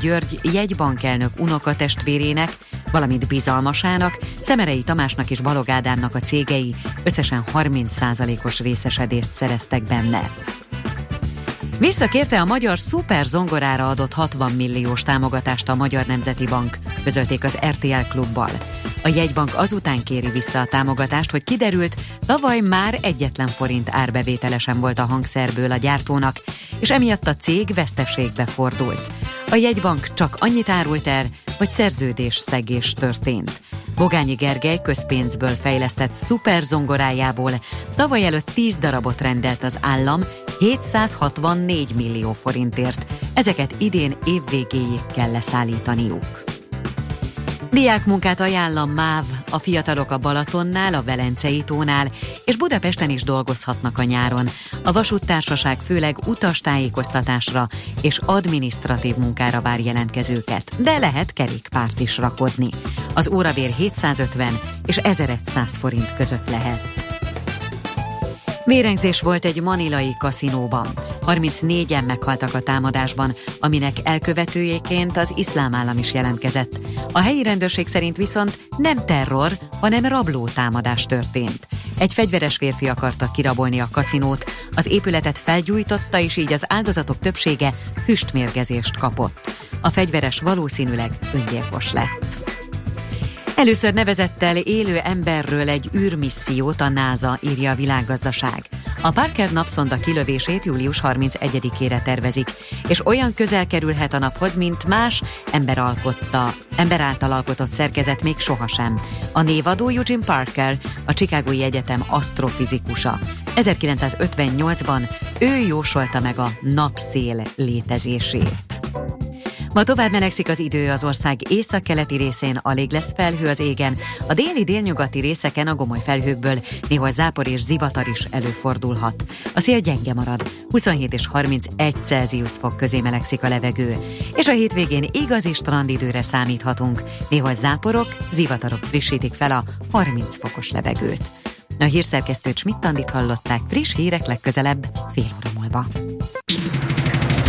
György jegybankelnök unokatestvérének, valamint bizalmasának, Szemerei Tamásnak és Balog Ádámnak a cégei összesen 30%-os részesedést szereztek benne. Visszakérte a magyar szuper zongorára adott 60 milliós támogatást a Magyar Nemzeti Bank, közölték az RTL klubbal. A jegybank azután kéri vissza a támogatást, hogy kiderült, tavaly már egyetlen forint árbevételesen volt a hangszerből a gyártónak, és emiatt a cég veszteségbe fordult. A jegybank csak annyit árult el, hogy szerződés szegés történt. Bogányi Gergely közpénzből fejlesztett szuper zongorájából tavaly előtt 10 darabot rendelt az állam 764 millió forintért. Ezeket idén évvégéig kell leszállítaniuk. Diákmunkát ajánl a MÁV, a fiatalok a Balatonnál, a Velencei tónál, és Budapesten is dolgozhatnak a nyáron. A vasúttársaság főleg utastájékoztatásra és adminisztratív munkára vár jelentkezőket, de lehet kerékpárt is rakodni. Az óravér 750 és 1100 forint között lehet. Vérengzés volt egy manilai kaszinóban. 34-en meghaltak a támadásban, aminek elkövetőjéként az iszlám állam is jelentkezett. A helyi rendőrség szerint viszont nem terror, hanem rabló támadás történt. Egy fegyveres férfi akarta kirabolni a kaszinót, az épületet felgyújtotta, és így az áldozatok többsége füstmérgezést kapott. A fegyveres valószínűleg öngyilkos lett. Először nevezettel élő emberről egy űrmissziót a NASA írja a világgazdaság. A Parker napszonda kilövését július 31-ére tervezik, és olyan közel kerülhet a naphoz, mint más ember, alkotta, ember által alkotott szerkezet még sohasem. A névadó Eugene Parker, a Chicagói Egyetem asztrofizikusa. 1958-ban ő jósolta meg a napszél létezését. Ma tovább melegszik az idő az ország északkeleti részén, alig lesz felhő az égen, a déli délnyugati részeken a gomoly felhőkből néhol zápor és zivatar is előfordulhat. A szél gyenge marad, 27 és 31 Celsius fok közé melegszik a levegő, és a hétvégén igazi strandidőre számíthatunk, néhol záporok, zivatarok frissítik fel a 30 fokos levegőt. A hírszerkesztőt Schmidt-Tandit hallották friss hírek legközelebb fél óra múlva.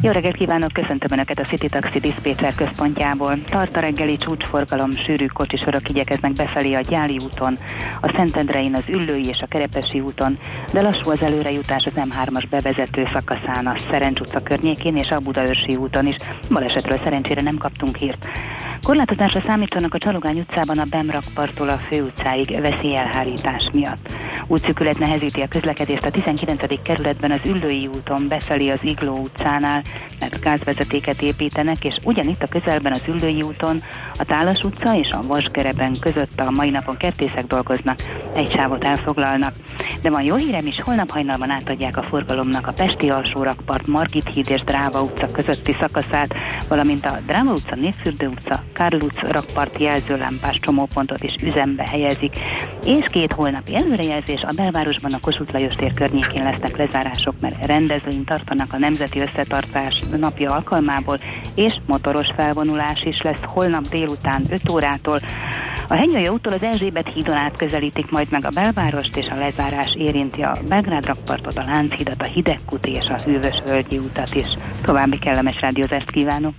Jó reggelt kívánok, köszöntöm Önöket a City Taxi Dispatcher központjából. Tart a reggeli csúcsforgalom, sűrű kocsisorok igyekeznek befelé a Gyáli úton, a Szentendrein, az Üllői és a Kerepesi úton, de lassú az előrejutás az M3-as bevezető szakaszán, a Szerencs utca környékén és a Budaörsi úton is. Balesetről szerencsére nem kaptunk hírt. Korlátozásra számítanak a Csalogány utcában a Bemrakpartól a főutcáig veszélyelhárítás miatt. Útszükület nehezíti a közlekedést a 19. kerületben az Üllői úton befelé az Igló utcánál, mert gázvezetéket építenek, és ugyanitt a közelben az Üllői úton, a Tálas utca és a Vasgereben között a mai napon kertészek dolgoznak, egy sávot elfoglalnak. De van jó hírem is, holnap hajnalban átadják a forgalomnak a Pesti alsórakpart, Margit híd és Dráva utca közötti szakaszát, valamint a Dráva utca, Népfürdő utca, Karl utca rakparti jelzőlámpás csomópontot is üzembe helyezik, és két holnapi előrejelzés a belvárosban a Kossuth Lajos tér környékén lesznek lezárások, mert rendezvényt tartanak a Nemzeti Összetartás napja alkalmából, és motoros felvonulás is lesz holnap délután 5 órától. A Henyai úttól az Erzsébet hídon át közelítik majd meg a belvárost, és a lezárás érinti a Belgrád rakpartot, a Lánchidat, a Hidegkuti és a Hűvös Völgyi utat is. További kellemes rádiózást kívánok!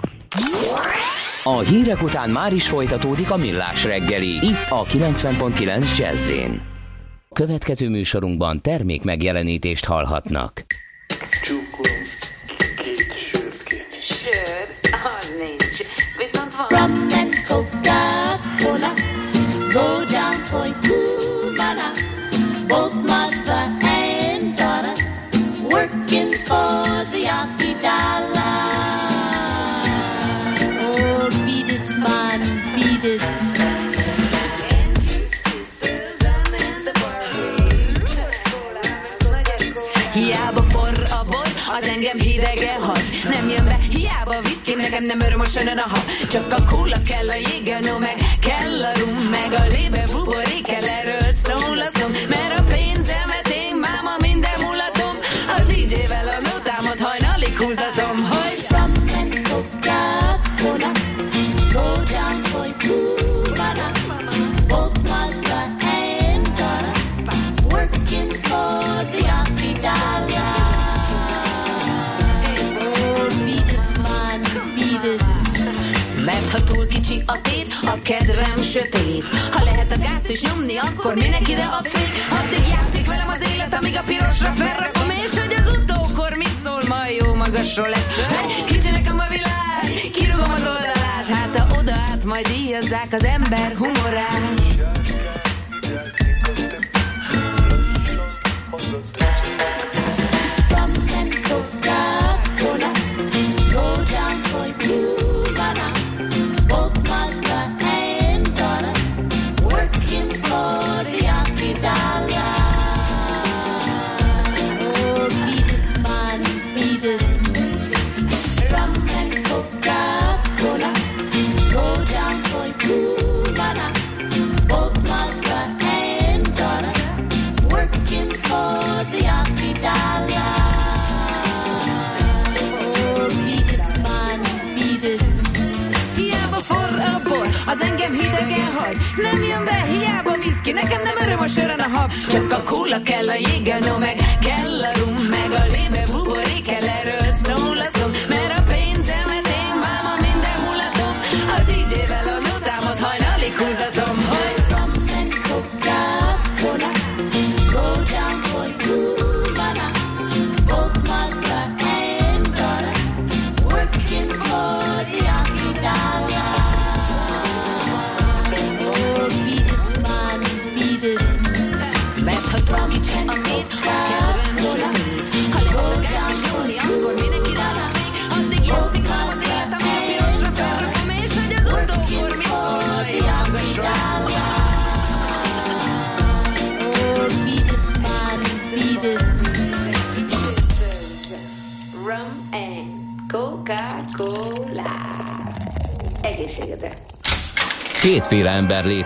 A hírek után már is folytatódik a millás reggeli, itt a 90.9 jazz Következő műsorunkban termék megjelenítést hallhatnak. Nekem nem örömös önön a hab Csak a kóla kell, a jéggel, no meg kell a rum Meg a lébe buborék kedvem sötét. Ha lehet a gázt is nyomni, akkor minek ide a fény? Addig játszik velem az élet, amíg a pirosra felrakom, és hogy az utókor mit szól, majd jó magasról lesz. Mert kicsi nekem a világ, kirúgom az oldalát, hát ha oda át majd díjazzák az ember humorát.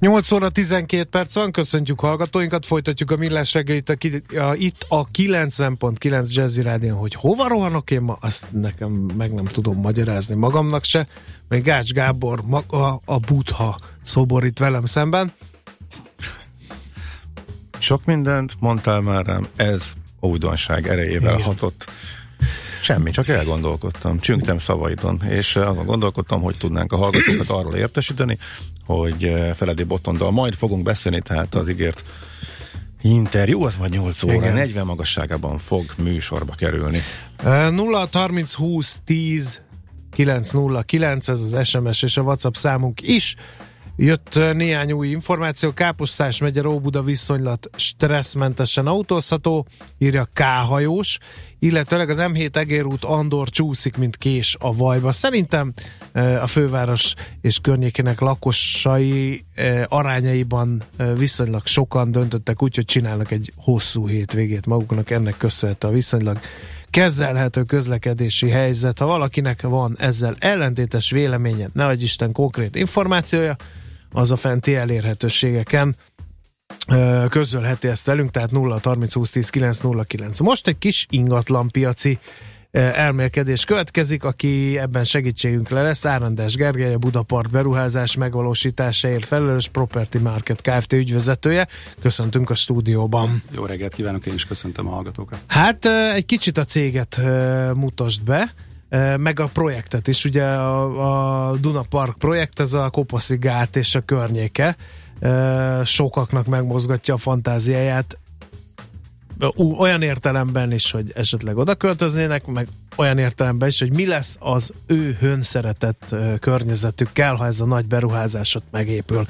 8 óra 12 perc van, köszöntjük hallgatóinkat, folytatjuk a millás reggelit a, a, itt a 90.9 Jazzy Rádion, hogy hova rohanok én ma, azt nekem meg nem tudom magyarázni magamnak se, még Gács Gábor maga a butha szobor itt velem szemben. Sok mindent mondtál már rám, ez újdonság erejével Igen. hatott. Semmi, csak elgondolkodtam, csüngtem szavaidon, és eh, azon gondolkodtam, hogy tudnánk a hallgatókat arról értesíteni, hogy eh, Feledi Botondal majd fogunk beszélni, tehát az ígért interjú, az majd 8 óra, Igen. 40 magasságában fog műsorba kerülni. Uh, 0 30 20 10 909, ez az SMS és a WhatsApp számunk is. Jött uh, néhány új információ. Káposztás megye Óbuda viszonylat stresszmentesen autózható, írja K-hajós, illetőleg az M7 Egérút Andor csúszik, mint kés a vajba. Szerintem uh, a főváros és környékének lakosai uh, arányaiban viszonylag sokan döntöttek úgy, hogy csinálnak egy hosszú hétvégét maguknak, ennek köszönhető a viszonylag kezelhető közlekedési helyzet. Ha valakinek van ezzel ellentétes véleménye, ne adj Isten konkrét információja, az a fenti elérhetőségeken közölheti ezt velünk, tehát 0 30 20 10 909. Most egy kis ingatlanpiaci elmélkedés következik, aki ebben segítségünkre lesz. Árandás Gergely, a Budapart beruházás megvalósításáért felelős Property Market Kft. ügyvezetője. Köszöntünk a stúdióban. Jó reggelt kívánok, én is köszöntöm a hallgatókat. Hát egy kicsit a céget mutasd be, meg a projektet is. Ugye a, a Duna Park projekt, ez a Kopaszi gát és a környéke. Sokaknak megmozgatja a fantáziáját. Olyan értelemben is, hogy esetleg oda költöznének, meg olyan értelemben is, hogy mi lesz az ő hön szeretett ö, környezetükkel, ha ez a nagy beruházás ott megépül.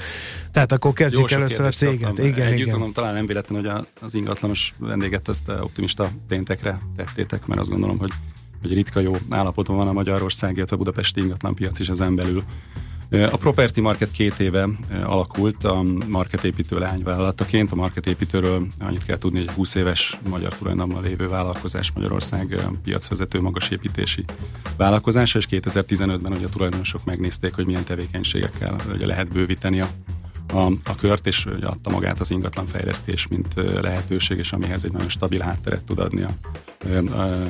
Tehát akkor kezdjük sok először a céget. kaptam. Igen, Együtt igen. mondom, talán nem véletlen, hogy az ingatlanos vendéget ezt optimista péntekre tettétek, mert azt gondolom, hogy, hogy ritka jó állapotban van a Magyarország, illetve a budapesti ingatlanpiac is ezen belül. A Property Market két éve alakult a marketépítő leányvállalataként. A marketépítőről annyit kell tudni, hogy 20 éves magyar tulajdonban lévő vállalkozás Magyarország piacvezető magasépítési vállalkozása, és 2015-ben ugye a tulajdonosok megnézték, hogy milyen tevékenységekkel ugye lehet bővíteni a a, a kört, és adta magát az ingatlanfejlesztés, mint ö, lehetőség, és amihez egy nagyon stabil hátteret tud adni a,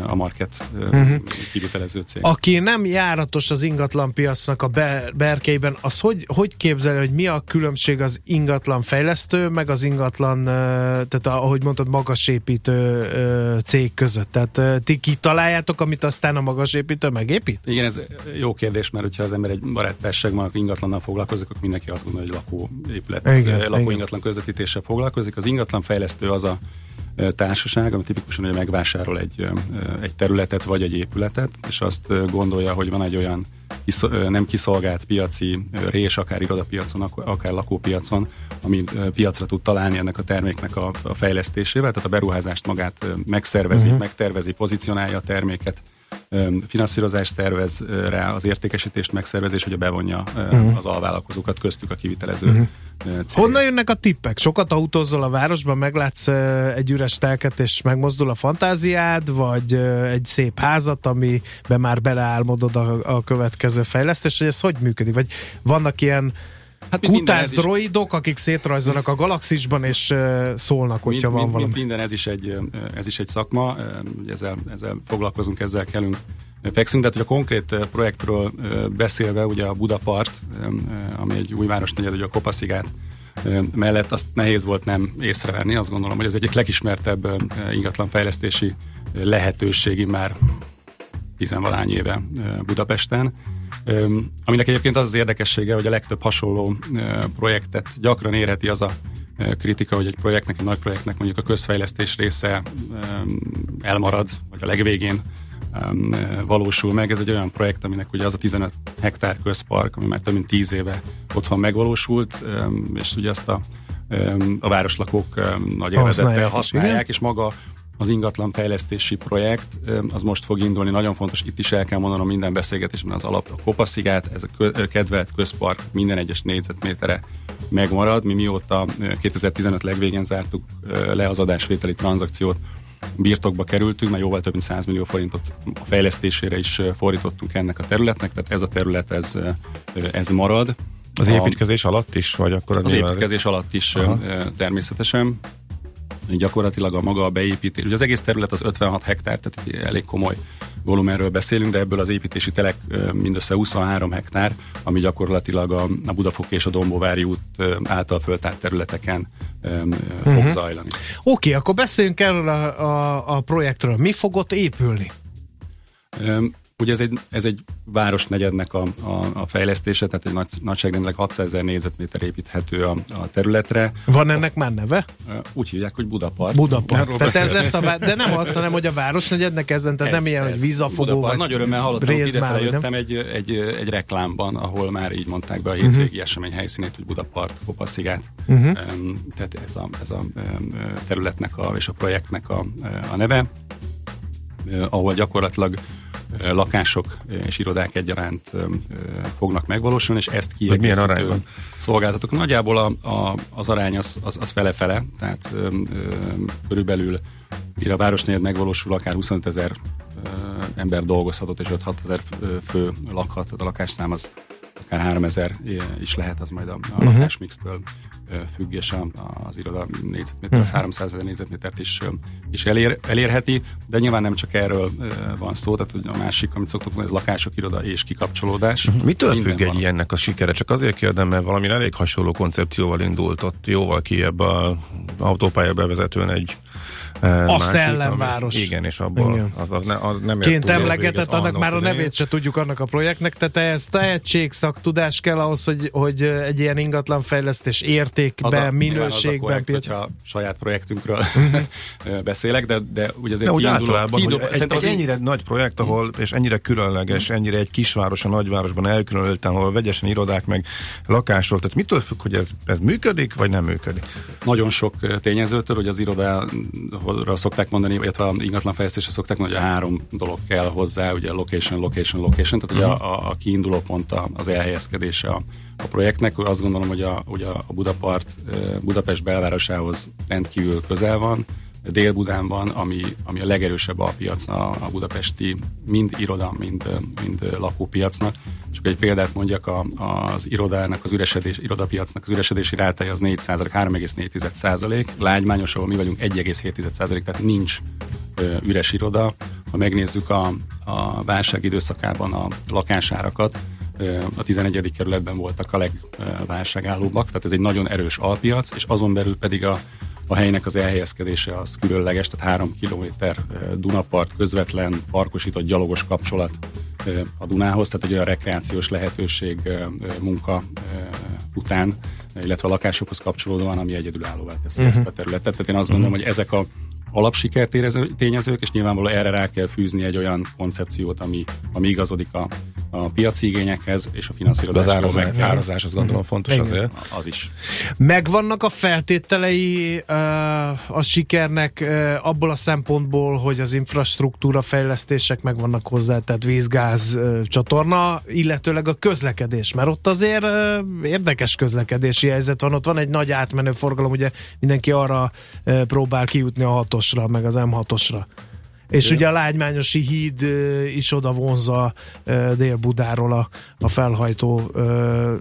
a market uh-huh. kivitelező cég. Aki nem járatos az ingatlan piacnak a be- berkeiben, az hogy, hogy képzelje, hogy mi a különbség az ingatlan fejlesztő, meg az ingatlan, tehát ahogy mondtad, magasépítő cég között? Tehát ti kitaláljátok, amit aztán a magasépítő megépít? Igen, ez jó kérdés, mert hogyha az ember egy baráttárságban, aki ingatlannal foglalkozik, akkor mindenki azt gondolja, hogy lakóépület, Lakó igen. ingatlan közvetítéssel foglalkozik. Az ingatlanfejlesztő az a társaság, ami tipikusan hogy megvásárol egy, egy területet vagy egy épületet, és azt gondolja, hogy van egy olyan nem kiszolgált piaci rés, akár irodapiacon, ak- akár lakópiacon, ami ö, piacra tud találni ennek a terméknek a, a fejlesztésével, tehát a beruházást magát megszervezi, uh-huh. megtervezi, pozícionálja a terméket, finanszírozást szervez rá, az értékesítést megszervezés, hogy bevonja uh-huh. az alvállalkozókat, köztük a kivitelező uh-huh. cég. Honnan jönnek a tippek? Sokat autózol a városban, meglátsz egy üres telket, és megmozdul a fantáziád, vagy egy szép házat, amiben már beleálmodod a, a következő fejlesztés, hogy ez hogy működik? Vagy vannak ilyen Hát mint kutász droidok, akik szétrajzolnak a galaxisban, és szólnak, hogyha Mind- van mind- valami. mind- Minden ez is egy, ez is egy szakma, ezzel, ezzel foglalkozunk, ezzel kellünk fekszünk, de hogy a konkrét projektről beszélve, ugye a Budapart, ami egy új városnegyed, ugye a Kopaszigát mellett, azt nehéz volt nem észrevenni, azt gondolom, hogy ez egyik legismertebb ingatlanfejlesztési lehetőségi már tizenvalány éve Budapesten. Aminek egyébként az az érdekessége, hogy a legtöbb hasonló projektet gyakran érheti az a kritika, hogy egy projektnek, egy nagy projektnek mondjuk a közfejlesztés része elmarad, vagy a legvégén valósul meg. Ez egy olyan projekt, aminek ugye az a 15 hektár közpark, ami már több mint 10 éve otthon megvalósult, öm, és ugye azt a, a városlakók nagy élvezettel használják, igen. és maga az ingatlan fejlesztési projekt, az most fog indulni, nagyon fontos, itt is el kell mondanom minden beszélgetésben az alap, a Kopaszigát, ez a kedvelt közpark minden egyes négyzetmétere megmarad. Mi mióta ö, 2015 legvégén zártuk le az adásvételi tranzakciót, birtokba kerültünk, mert jóval több mint 100 millió forintot a fejlesztésére is fordítottunk ennek a területnek, tehát ez a terület, ez, ez marad. Az A- építkezés alatt is, vagy akkor az nyilván- építkezés alatt is ö, természetesen. Gyakorlatilag a maga a beépítés. Ugye az egész terület az 56 hektár, tehát egy elég komoly volumenről beszélünk, de ebből az építési telek mindössze 23 hektár, ami gyakorlatilag a, a Budafok és a Dombovári út által föltárt területeken fog Mhm. zajlani. Oké, akkor beszéljünk erről a, a, a projektről. Mi fog ott épülni? Öm, Ugye ez egy, ez egy városnegyednek a, a, a fejlesztése, tehát egy nagy, nagyságrendileg 600 ezer négyzetméter építhető a, a területre. Van ennek már neve? Úgy hívják, hogy Budapart. Budapart. Tehát ez beszélünk. lesz a, vá- de nem azt, hanem hogy a városnegyednek ezen, tehát Ez- nem ilyen, hogy ez. vízafogó Budapart. vagy Nagy örömmel hallottam, hogy idefele jöttem egy, egy, egy reklámban, ahol már így mondták be a hétvégi uh-huh. esemény helyszínét, hogy Budapart, Kopaszigát. Mhm. Uh-huh. Tehát ez a, ez a területnek a, és a projektnek a, a neve, uh, ahol gyakorlatilag lakások és irodák egyaránt fognak megvalósulni, és ezt milyen kiegészítő arányban? szolgáltatók. Nagyjából a, a, az arány az, az, az fele-fele, tehát um, um, körülbelül mire a városnegyed megvalósul, akár 25 ezer ember dolgozhatott, és 5-6 ezer fő lakhat, tehát a lakásszám az akár 3000 is lehet, az majd a, a uh-huh. lakásmixtől ö, függ, és az iroda négyzetméter, az 300 ezer négyzetmétert is, is elér, elérheti, de nyilván nem csak erről van szó, tehát hogy a másik, amit szoktuk mondani, ez lakások, iroda és kikapcsolódás. Mitől Minden függ egy van. ilyennek a sikere? Csak azért kérdem, mert valami elég hasonló koncepcióval indult ott jóval kiebb a autópálya bevezetőn egy A másik, szellemváros. Ami, igen, és abból Igen. az, az, ne, az nem Ként túl emlegetett, annak annak már a nevét se tudjuk annak a projektnek, tehát ehhez tehetség, szaktudás kell ahhoz, hogy, hogy egy ilyen ingatlan fejlesztés értékben, az a minőségben, korrekt, piac- hogyha saját projektünkről beszélek, de, de ugye azért De úgy kiinduló- általában, kiinduló- hogy egy, egy az ennyire nagy projekt, ahol, és ennyire különleges, ennyire egy kisváros a nagyvárosban elkülönülten, ahol vegyesen irodák meg lakások, tehát mitől függ, hogy ez, ez működik, vagy nem működik? nagyon sok tényezőtől, hogy az irodára szokták mondani, illetve a ingatlanfejlesztésre szokták mondani, hogy a három dolog kell hozzá, ugye location, location, location, tehát ugye a, a, a kiinduló pont a- az elhelyezkedése a, a projektnek. Azt gondolom, hogy a, hogy a a Budapart, Budapest belvárosához rendkívül közel van, Dél-Budán van, ami, ami a legerősebb alpiac a, a budapesti mind iroda, mind, mind lakópiacnak. Csak egy példát mondjak, a, az irodának, az üresedés, irodapiacnak az üresedési rátája az 4% 3,4 százalék, lágymányos, ahol mi vagyunk 1,7 százalék, tehát nincs ö, üres iroda. Ha megnézzük a, a válság időszakában a lakásárakat, a 11. kerületben voltak a legválságállóbbak, tehát ez egy nagyon erős alpiac, és azon belül pedig a, a helynek az elhelyezkedése az különleges, tehát három kilométer Dunapart közvetlen parkosított gyalogos kapcsolat a Dunához, tehát egy olyan rekreációs lehetőség munka után, illetve a lakásokhoz kapcsolódóan, ami egyedülállóvá teszi uh-huh. ezt a területet. Tehát én azt gondolom, uh-huh. hogy ezek a alapsikertényezők, és nyilvánvalóan erre rá kell fűzni egy olyan koncepciót, ami, ami igazodik a, a piaci igényekhez és a finanszírozás. az árazás, árazás azt gondolom mhm. fontos Igen. azért. Az is. Megvannak a feltételei uh, a sikernek uh, abból a szempontból, hogy az infrastruktúra fejlesztések megvannak hozzá, tehát vízgáz uh, csatorna, illetőleg a közlekedés, mert ott azért uh, érdekes közlekedési helyzet van, ott van egy nagy átmenő forgalom, ugye mindenki arra uh, próbál kijutni a ható M6-osra, meg az M6-osra. És ugye a Lágymányosi híd is oda vonza Dél-Budáról a, a felhajtó.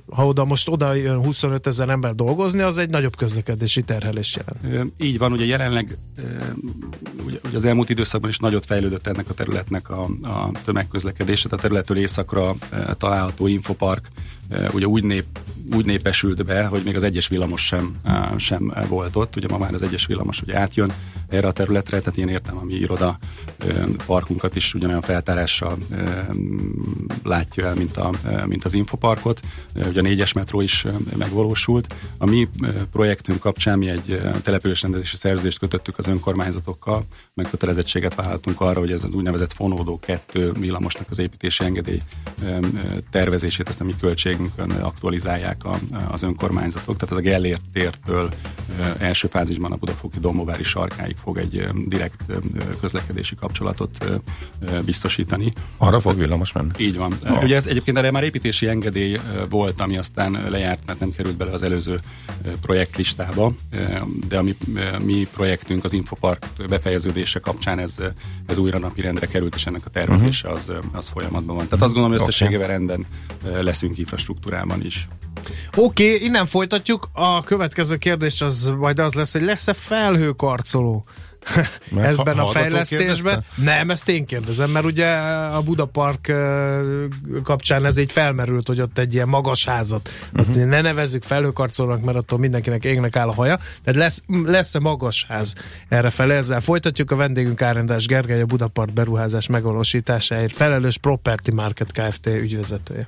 Ha oda most oda jön 25 ezer ember dolgozni, az egy nagyobb közlekedési terhelés jelent. Így van, ugye jelenleg ugye az elmúlt időszakban is nagyot fejlődött ennek a területnek a, a tömegközlekedése, a területtől északra található infopark ugye úgy, nép, úgy népesült be, hogy még az egyes villamos sem, sem volt ott. Ugye ma már az egyes villamos ugye átjön erre a területre, tehát én értem, ami iroda parkunkat is ugyanolyan feltárással látja el, mint, a, mint az infoparkot. Ugye a négyes metró is megvalósult. A mi projektünk kapcsán mi egy településrendezési szerződést kötöttük az önkormányzatokkal, megkötelezettséget vállaltunk arra, hogy ez az úgynevezett fonódó kettő villamosnak az építési engedély tervezését, ezt a mi költségünkön aktualizálják a, az önkormányzatok. Tehát ez a Gellért tértől első fázisban a Budafoki Domovári sarkáig fog egy direkt közlekedési kapcsolatot biztosítani. Arra fog villamos menni? Így van. Oh. Ugye ez egyébként erre már építési engedély volt, ami aztán lejárt, mert nem került bele az előző projektlistába, de a mi, mi projektünk az Infopark befejeződése kapcsán ez, ez újra napirendre került, és ennek a tervezése az, az folyamatban van. Tehát azt gondolom, összességében rendben leszünk infrastruktúrában is. Oké, okay, innen folytatjuk. A következő kérdés az majd az lesz, hogy lesz-e felhőkarcoló? ebben a fejlesztésben. Nem, ezt én kérdezem, mert ugye a Budapark kapcsán ez így felmerült, hogy ott egy ilyen magas házat. Azt uh-huh. ne nevezzük felhőkarcolónak, mert attól mindenkinek égnek áll a haja. Tehát lesz, lesz-e magas ház erre fel? Ezzel folytatjuk. A vendégünk Árendás Gergely, a Budapart beruházás megvalósításáért felelős Property Market Kft. ügyvezetője.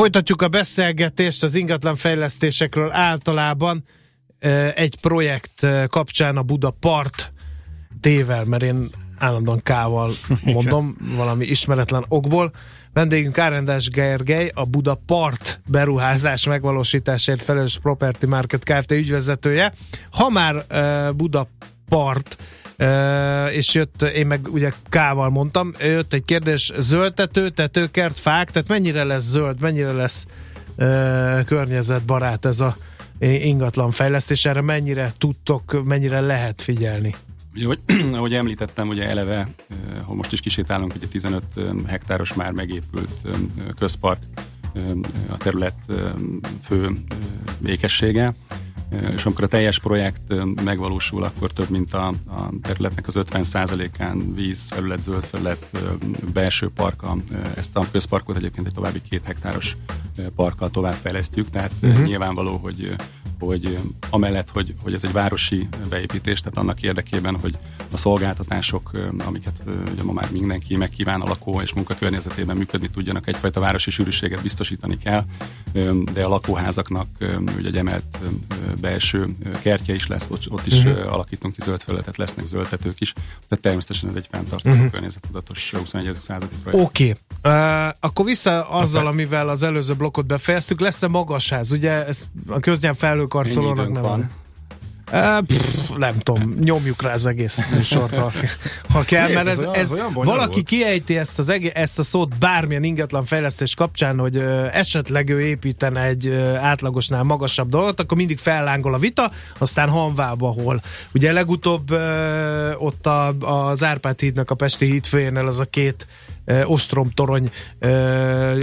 Folytatjuk a beszélgetést az ingatlan fejlesztésekről általában egy projekt kapcsán a Buda Part tével, mert én állandóan kával mondom, valami ismeretlen okból. Vendégünk Árendás Gergely, a Buda Part beruházás megvalósításért felelős Property Market Kft. ügyvezetője. Ha már uh, Buda Part És jött, én meg ugye kával mondtam, jött egy kérdés, zöldtető, tetőkert, fák, tehát mennyire lesz zöld, mennyire lesz környezetbarát ez a ingatlan fejlesztés, erre mennyire tudtok, mennyire lehet figyelni? Ugye, hogy, ahogy említettem, ugye eleve, ha most is kisétálunk, ugye 15 hektáros már megépült közpark a terület fő ékessége, és amikor a teljes projekt megvalósul, akkor több mint a, a területnek az 50%-án víz, felület, zöld felület, belső parka, ezt a közparkot egyébként egy további két hektáros parkkal továbbfejlesztjük, tehát uh-huh. nyilvánvaló, hogy hogy amellett, hogy, hogy ez egy városi beépítés, tehát annak érdekében, hogy a szolgáltatások, amiket ugye ma már mindenki megkíván a lakó és munkakörnyezetében működni tudjanak, egyfajta városi sűrűséget biztosítani kell, de a lakóházaknak ugye egy emelt belső kertje is lesz, ott, is uh-huh. alakítunk ki zöld felületet, lesznek zöldtetők is, tehát természetesen ez egy fenntartó uh-huh. környezettudatos 21. századi projekt. Oké, okay. uh, akkor vissza azzal, amivel az előző blokkot befejeztük, lesz-e magasház? Ugye ez a köznyelv felül karcolónak nem van. Uh, pff, nem tudom, nyomjuk rá az egész műsort, ha, ha kell, mert ez, ez, ez valaki kiejti ezt, az egész, ezt a szót bármilyen ingatlan fejlesztés kapcsán, hogy uh, esetleg ő építene egy uh, átlagosnál magasabb dolgot, akkor mindig fellángol a vita, aztán hanvába hol. Ugye legutóbb uh, ott a, az Árpád hídnak a Pesti hídfőjénél az a két ostromtorony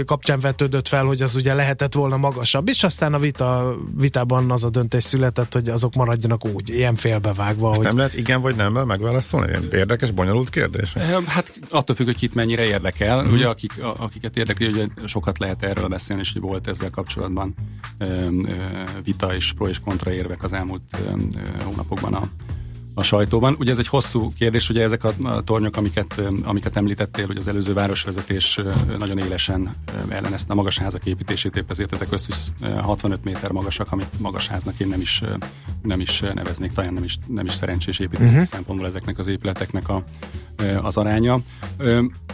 kapcsán vetődött fel, hogy az ugye lehetett volna magasabb, és aztán a vita, vitában az a döntés született, hogy azok maradjanak úgy, ilyen félbevágva. hogy... nem lehet igen vagy nem megválaszolni? Ilyen érdekes, bonyolult kérdés? Hát attól függ, hogy kit mennyire érdekel. Mm. Ugye akik, akiket érdekli, ugye sokat lehet erről beszélni, és hogy volt ezzel kapcsolatban vita és pro és kontra érvek az elmúlt hónapokban a a sajtóban. Ugye ez egy hosszú kérdés, ugye ezek a, tornyok, amiket, amiket említettél, hogy az előző városvezetés nagyon élesen ellenezte a magas házak építését, épp ezért ezek összes 65 méter magasak, amit magas háznak én nem is, nem is neveznék, talán nem is, nem is szerencsés építési uh-huh. szempontból ezeknek az épületeknek a, az aránya.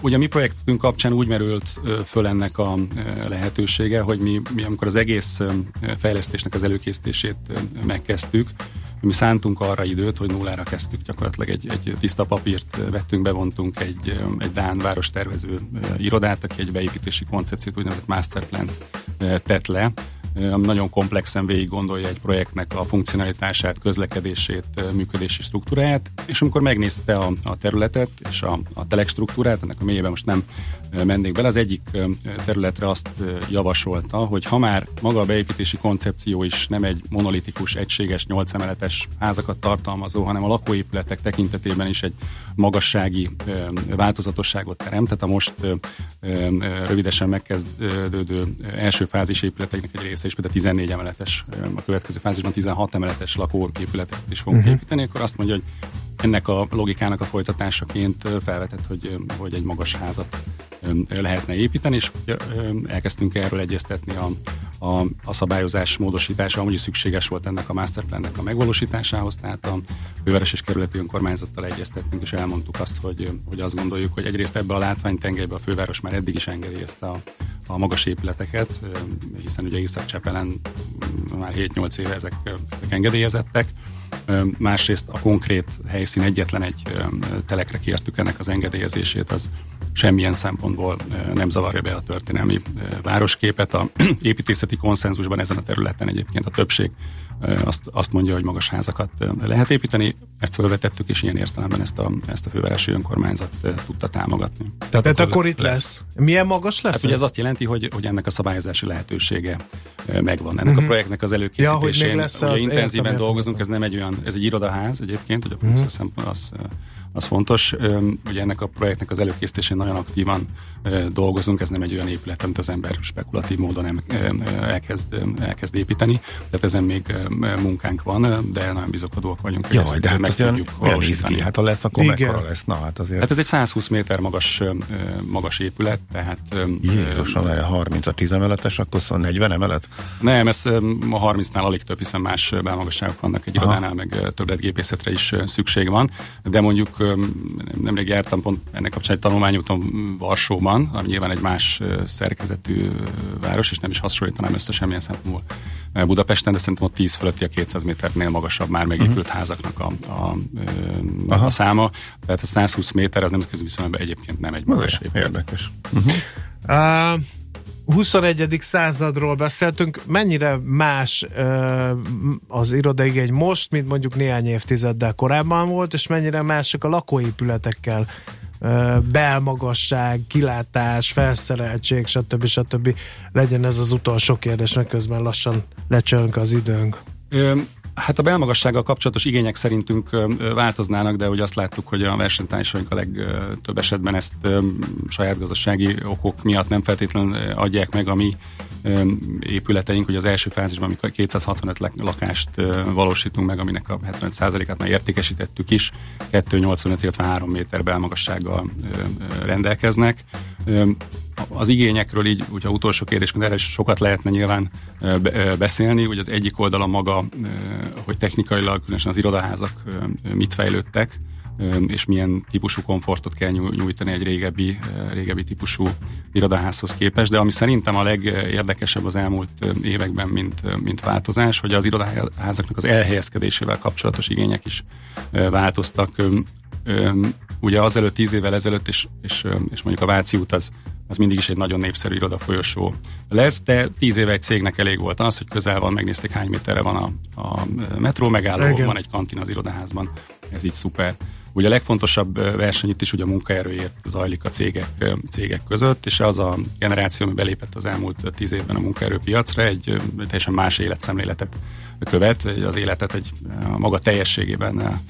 Ugye mi projektünk kapcsán úgy merült föl ennek a lehetősége, hogy mi, mi amikor az egész fejlesztésnek az előkészítését megkezdtük, mi szántunk arra időt, hogy nullára kezdtük gyakorlatilag egy, egy tiszta papírt vettünk, bevontunk egy, egy Dán várostervező irodát, aki egy beépítési koncepciót, úgynevezett masterplan tett le, ami nagyon komplexen végig gondolja egy projektnek a funkcionalitását, közlekedését, működési struktúráját, és amikor megnézte a, a területet és a, a telek struktúrát, ennek a mélyében most nem mennék bele, az egyik területre azt javasolta, hogy ha már maga a beépítési koncepció is nem egy monolitikus, egységes, nyolcemeletes házakat tartalmazó, hanem a lakóépületek tekintetében is egy magassági változatosságot teremt, tehát a most rövidesen megkezdődő első fázis épületeknek egy része is például 14 emeletes, a következő fázisban 16 emeletes lakóépületet is fogunk uh-huh. építeni, akkor azt mondja, hogy ennek a logikának a folytatásaként felvetett, hogy, hogy egy magas házat lehetne építeni, és elkezdtünk erről egyeztetni a, a, a szabályozás módosítása, amúgy szükséges volt ennek a masterplannek a megvalósításához, tehát a főváros és kerületi önkormányzattal egyeztettünk, és elmondtuk azt, hogy, hogy azt gondoljuk, hogy egyrészt ebbe a látványtengelybe a főváros már eddig is engedélyezte a, a magas épületeket, hiszen ugye Észak-Csepelen már 7-8 éve ezek, ezek engedélyezettek, Másrészt a konkrét helyszín egyetlen egy telekre kértük ennek az engedélyezését, az semmilyen szempontból nem zavarja be a történelmi városképet. A építészeti konszenzusban ezen a területen egyébként a többség azt, azt mondja, hogy magas házakat lehet építeni. Ezt felvetettük, és ilyen értelemben ezt a, ezt a fővárosi önkormányzat tudta támogatni. Tehát, Tehát akkor, itt lesz. lesz. Milyen magas lesz? Hát ugye ez azt jelenti, hogy, hogy ennek a szabályozási lehetősége megvan. Ennek uh-huh. a projektnek az előkészítésén ja, lesz ugye intenzíven dolgozunk, ez nem egy olyan, ez egy irodaház egyébként, hogy a funkció uh-huh. szempont az az fontos. Ugye ennek a projektnek az előkészítésén nagyon aktívan dolgozunk, ez nem egy olyan épület, amit az ember spekulatív módon elkezd, elkezd építeni, tehát ezen még munkánk van, de nagyon bizakodóak vagyunk, hogy Jaj, ezt de hát meg tudjuk valósítani. Hát ha lesz, akkor Igen. mekkora lesz? Na, hát azért. Hát ez egy 120 méter magas, magas épület, tehát... Jézusom, erre 30 a 10 emeletes, akkor szóval 40 emelet? Nem, ez a 30-nál alig több, hiszen más belmagasságok vannak egy irodánál, meg többletgépészetre is szükség van, de mondjuk nemrég jártam pont ennek kapcsán egy tanulmányúton Varsóban, ami nyilván egy más szerkezetű város, és nem is hasonlítanám össze semmilyen szempontból Budapesten, de szerintem ott 10 fölötti a 200 méternél magasabb már megépült uh-huh. házaknak a, a, a száma. Tehát a 120 méter az nemzetközi viszonylatban egyébként nem egy magas. Érdekes. Uh-huh. Uh, 21. századról beszéltünk, mennyire más az irodaigény most, mint mondjuk néhány évtizeddel korábban volt, és mennyire mások a lakóépületekkel belmagasság, kilátás, felszereltség, stb. stb. Legyen ez az utolsó kérdés, mert közben lassan lecsönk az időnk. Hát a belmagassággal kapcsolatos igények szerintünk változnának, de ugye azt láttuk, hogy a versenytársaink a legtöbb esetben ezt saját gazdasági okok miatt nem feltétlenül adják meg a mi épületeink. Ugye az első fázisban, amikor 265 lakást valósítunk meg, aminek a 75%-át már értékesítettük is, 285, illetve 3 méter belmagassággal rendelkeznek az igényekről így, ugye utolsó kérdésként erre sokat lehetne nyilván beszélni, hogy az egyik oldala maga, hogy technikailag, különösen az irodaházak mit fejlődtek, és milyen típusú komfortot kell nyújtani egy régebbi, régebbi típusú irodaházhoz képest, de ami szerintem a legérdekesebb az elmúlt években, mint, mint változás, hogy az irodaházaknak az elhelyezkedésével kapcsolatos igények is változtak. Ugye azelőtt, tíz évvel ezelőtt, és, és, és mondjuk a Váci út az az mindig is egy nagyon népszerű irodafolyosó lesz, de tíz éve egy cégnek elég volt az, hogy közel van, megnézték hány méterre van a, a metró megálló, Igen. van egy kantin az irodaházban, ez így szuper. Ugye a legfontosabb verseny itt is ugye a munkaerőért zajlik a cégek, cégek között, és az a generáció, ami belépett az elmúlt tíz évben a munkaerőpiacra, egy teljesen más életszemléletet követ, az életet egy a maga teljességében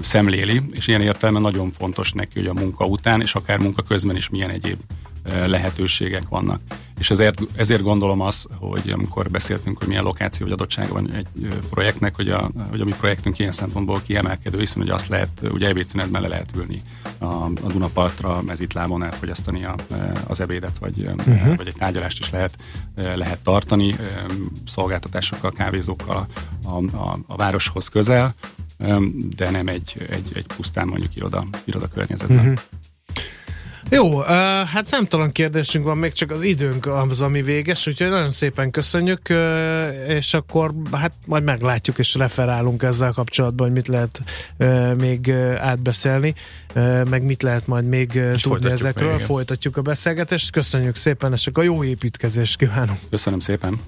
szemléli, és ilyen értelemben nagyon fontos neki, hogy a munka után, és akár munka közben is milyen egyéb lehetőségek vannak. És ezért, ezért gondolom azt, hogy amikor beszéltünk, hogy milyen lokáció vagy adottsága van egy projektnek, hogy a, hogy a mi projektünk ilyen szempontból kiemelkedő, hiszen hogy azt lehet, ugye ebédszünetben le lehet ülni a, a Dunapartra, mezitlábon elfogyasztani a, az ebédet, vagy, uh-huh. vagy egy tárgyalást is lehet, lehet tartani, szolgáltatásokkal, kávézókkal a, a, a városhoz közel, de nem egy, egy, egy pusztán mondjuk iroda, iroda környezetben. Uh-huh. Jó, hát számtalan kérdésünk van, még csak az időnk az, ami véges, úgyhogy nagyon szépen köszönjük, és akkor hát majd meglátjuk és referálunk ezzel kapcsolatban, hogy mit lehet még átbeszélni, meg mit lehet majd még uh, tudni ezekről. Még, folytatjuk a beszélgetést. Köszönjük szépen, és csak a jó építkezést kívánunk. Köszönöm szépen.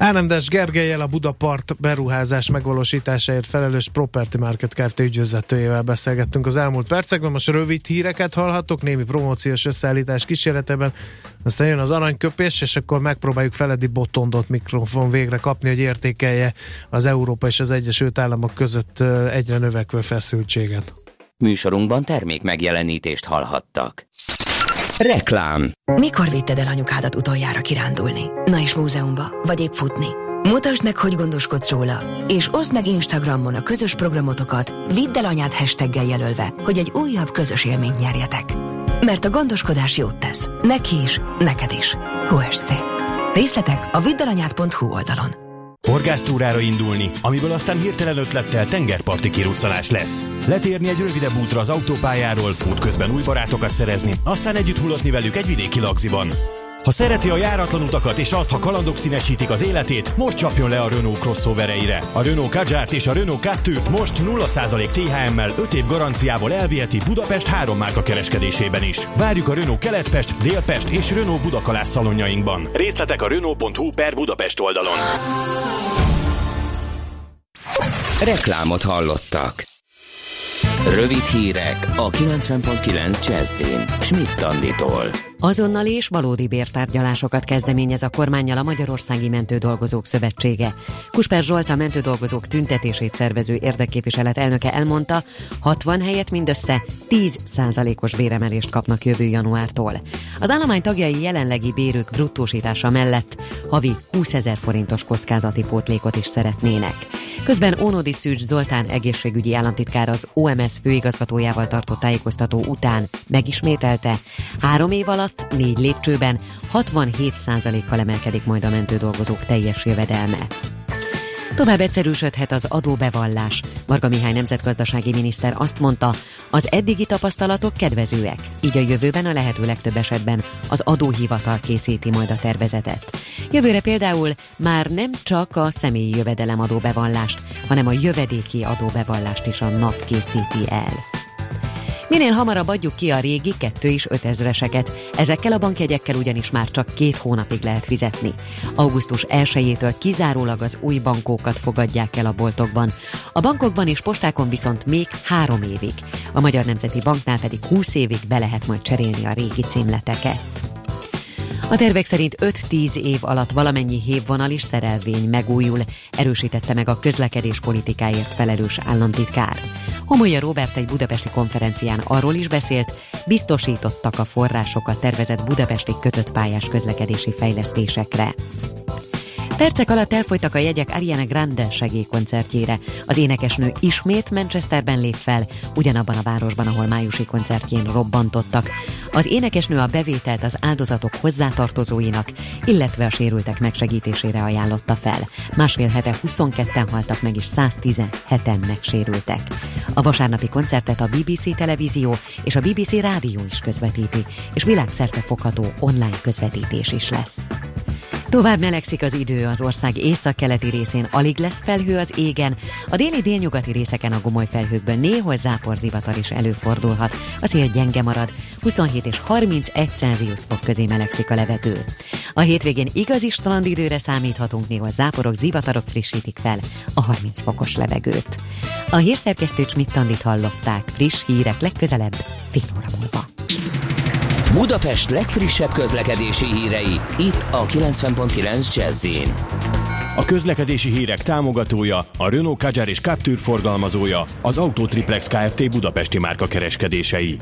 Árendes Gergelyel a Budapart beruházás megvalósításáért felelős Property Market Kft. ügyvezetőjével beszélgettünk az elmúlt percekben. Most rövid híreket hallhatok, némi promóciós összeállítás kísérletében. Aztán jön az aranyköpés, és akkor megpróbáljuk Feledi Botondot mikrofon végre kapni, hogy értékelje az Európa és az Egyesült Államok között egyre növekvő feszültséget. Műsorunkban termék megjelenítést hallhattak. Reklám Mikor vitted el anyukádat utoljára kirándulni? Na és múzeumba? Vagy épp futni? Mutasd meg, hogy gondoskodsz róla, és oszd meg Instagramon a közös programotokat, vidd el anyád hashtaggel jelölve, hogy egy újabb közös élményt nyerjetek. Mert a gondoskodás jót tesz. Neki is, neked is. HSC. Részletek a viddalanyát.hu oldalon. Horgásztúrára indulni, amiből aztán hirtelen ötlettel tengerparti kiruccanás lesz. Letérni egy rövidebb útra az autópályáról, útközben új barátokat szerezni, aztán együtt hullatni velük egy vidéki lagziban. Ha szereti a járatlan utakat és azt, ha kalandok színesítik az életét, most csapjon le a Renault crossovereire. A Renault Kadjárt és a Renault 2-t most 0% THM-mel 5 év garanciával elviheti Budapest három márka kereskedésében is. Várjuk a Renault Keletpest, Délpest és Renault Budakalász szalonjainkban. Részletek a Renault.hu per Budapest oldalon. Reklámot hallottak. Rövid hírek a 90.9 Jazzin. Schmidt Anditól. Azonnal és valódi bértárgyalásokat kezdeményez a kormányjal a Magyarországi Mentődolgozók Szövetsége. Kusper Zsolt a mentődolgozók tüntetését szervező érdekképviselet elnöke elmondta, 60 helyet mindössze 10 százalékos béremelést kapnak jövő januártól. Az állomány tagjai jelenlegi bérük bruttósítása mellett havi 20 ezer forintos kockázati pótlékot is szeretnének. Közben Ónodi Szűcs Zoltán egészségügyi államtitkár az OMS főigazgatójával tartott tájékoztató után megismételte, három év alatt négy lépcsőben 67%-kal emelkedik majd a mentődolgozók teljes jövedelme. Tovább egyszerűsödhet az adóbevallás. Varga Mihály nemzetgazdasági miniszter azt mondta, az eddigi tapasztalatok kedvezőek, így a jövőben a lehető legtöbb esetben az adóhivatal készíti majd a tervezetet. Jövőre például már nem csak a személyi jövedelem adóbevallást, hanem a jövedéki adóbevallást is a NAV készíti el. Minél hamarabb adjuk ki a régi 2 és 5 ezreseket. Ezekkel a bankjegyekkel ugyanis már csak két hónapig lehet fizetni. Augusztus 1-től kizárólag az új bankókat fogadják el a boltokban. A bankokban és postákon viszont még három évig. A Magyar Nemzeti Banknál pedig 20 évig be lehet majd cserélni a régi címleteket. A tervek szerint 5-10 év alatt valamennyi hévvonal és szerelvény megújul, erősítette meg a közlekedés politikáért felelős államtitkár. Homolya Robert egy budapesti konferencián arról is beszélt, biztosítottak a forrásokat tervezett budapesti kötött pályás közlekedési fejlesztésekre. Percek alatt elfogytak a jegyek Ariana Grande segélykoncertjére. Az énekesnő ismét Manchesterben lép fel, ugyanabban a városban, ahol májusi koncertjén robbantottak. Az énekesnő a bevételt az áldozatok hozzátartozóinak, illetve a sérültek megsegítésére ajánlotta fel. Másfél hete 22-en haltak meg, és 117-en megsérültek. A vasárnapi koncertet a BBC televízió és a BBC rádió is közvetíti, és világszerte fogható online közvetítés is lesz. Tovább melegszik az idő az ország északkeleti részén, alig lesz felhő az égen, a déli délnyugati részeken a gomoly felhőkből néhol záporzivatar is előfordulhat. A szél gyenge marad, 27 és 31 Celsius fok közé melegszik a levegő. A hétvégén igazi strandidőre számíthatunk, néhol záporok, zivatarok frissítik fel a 30 fokos levegőt. A hírszerkesztő Csmittandit hallották, friss hírek legközelebb fél óra múlva. Budapest legfrissebb közlekedési hírei, itt a 90.9 jazz A közlekedési hírek támogatója, a Renault Kadjar és Captur forgalmazója, az Autotriplex Kft. Budapesti márka kereskedései.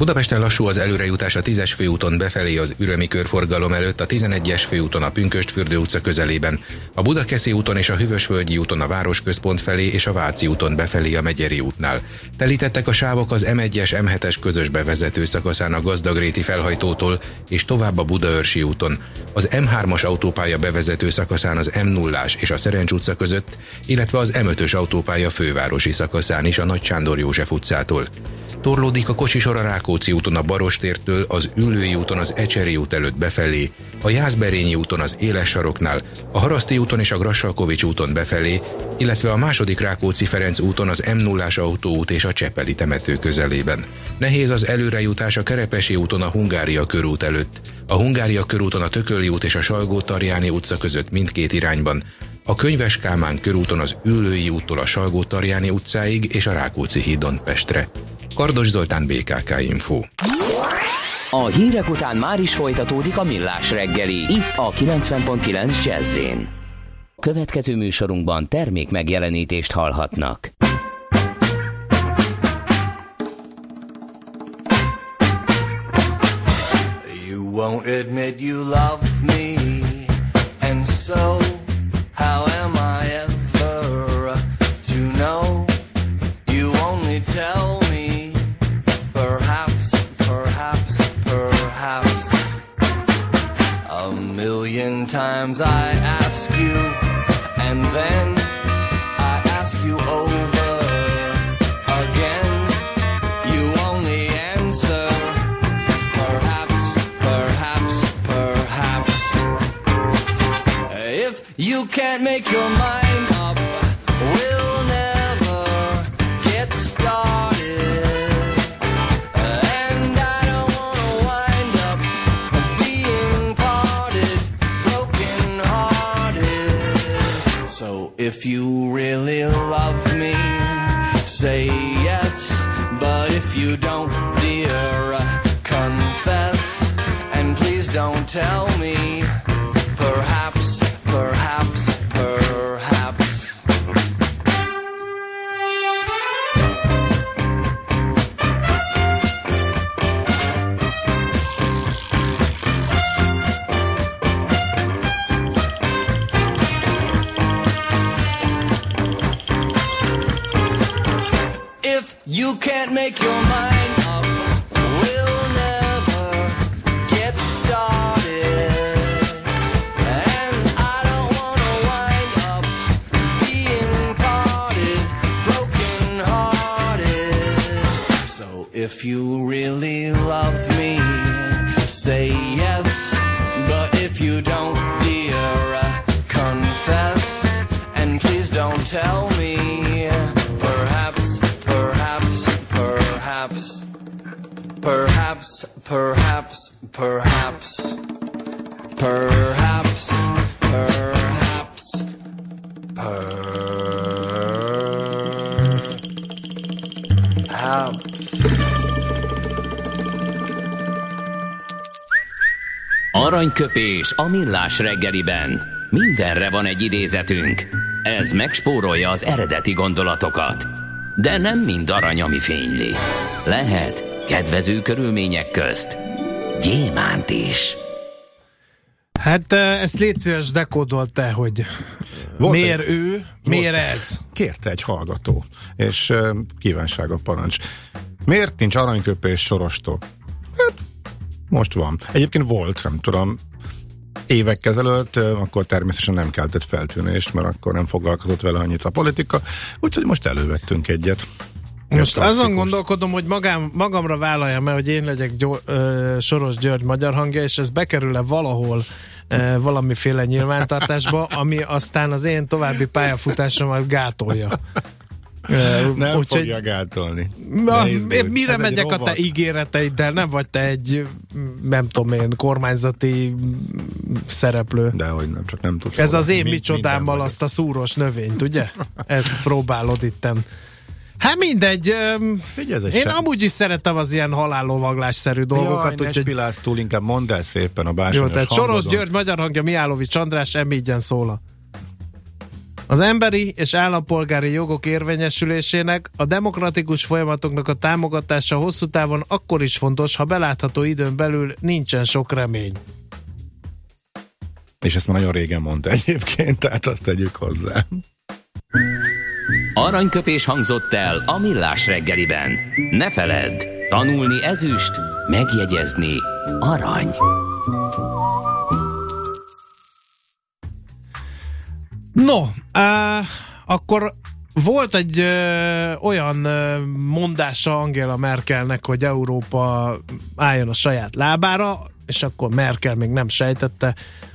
Budapesten lassú az előrejutás a 10-es főúton befelé az ürömi körforgalom előtt, a 11-es főúton a Pünköstfürdő utca közelében, a Budakeszi úton és a Hűvösvölgyi úton a Városközpont felé és a Váci úton befelé a Megyeri útnál. Telítettek a sávok az M1-es M7-es közös bevezető szakaszán a Gazdagréti felhajtótól és tovább a Budaörsi úton, az M3-as autópálya bevezető szakaszán az M0-ás és a Szerencs utca között, illetve az M5-ös autópálya fővárosi szakaszán is a Nagy Sándor József utcától. Torlódik a kocsisor a Rákóczi úton a Barostértől, az Üllői úton az Ecseri út előtt befelé, a Jászberényi úton az Éles saroknál, a Haraszti úton és a Grassalkovics úton befelé, illetve a második Rákóczi-Ferenc úton az m 0 autóút és a Csepeli temető közelében. Nehéz az előrejutás a Kerepesi úton a Hungária körút előtt, a Hungária körúton a Tököli út és a Salgó-Tarjáni utca között mindkét irányban, a Könyves Kálmán körúton az Üllői úttól a Salgó-Tarjáni utcáig és a Rákóczi hídon Pestre. Kardos Zoltán, BKK Info. A hírek után már is folytatódik a millás reggeli, itt a 90.9 jazz Következő műsorunkban termék megjelenítést hallhatnak. You won't admit you love me, and so Sometimes I ask you, and then I ask you over again. You only answer, perhaps, perhaps, perhaps. If you can't make your mind. If you Aranyköpés a millás reggeliben. Mindenre van egy idézetünk. Ez megspórolja az eredeti gondolatokat. De nem mind arany, ami fényli. Lehet kedvező körülmények közt gyémánt is. Hát ezt légy szíves dekódolt te, hogy Volt miért egy- ő, miért ez? Kérte egy hallgató, és uh, kívánsága parancs. Miért nincs aranyköpés sorostól? Hát, most van. Egyébként volt, nem tudom, évek ezelőtt, akkor természetesen nem keltett feltűnést, mert akkor nem foglalkozott vele annyit a politika, úgyhogy most elővettünk egyet. Most azon gondolkodom, hogy magám, magamra vállaljam el, hogy én legyek Gyo- ö, Soros György magyar hangja, és ez bekerül-e valahol ö, valamiféle nyilvántartásba, ami aztán az én további pályafutásomat gátolja. Nem úgyhogy- fogja gátolni. Na, Ne izgulj, mire ez egy megyek a te ígéreteiddel? Nem vagy te egy, nem tudom én, kormányzati szereplő. Dehogy nem, csak nem tudsz. Ez az én micsodámmal azt a szúros növényt, ugye? Ezt próbálod itten. Hát mindegy. Figyelj, Én sem- amúgy is szeretem az ilyen halállovaglásszerű Jaj, dolgokat, ne úgyhogy spilálsz túl, inkább mondd el szépen a jó, bársonyos tehát Soros. György, magyar hangja, Miálovics András, emígyen szóla. Az emberi és állampolgári jogok érvényesülésének, a demokratikus folyamatoknak a támogatása hosszú távon akkor is fontos, ha belátható időn belül nincsen sok remény. És ezt már nagyon régen mondta egyébként, tehát azt tegyük hozzá. Aranyköpés hangzott el a millás reggeliben. Ne feledd, tanulni ezüst, megjegyezni arany. No, uh, akkor volt egy ö, olyan ö, mondása Angela Merkelnek, hogy Európa álljon a saját lábára, és akkor Merkel még nem sejtette,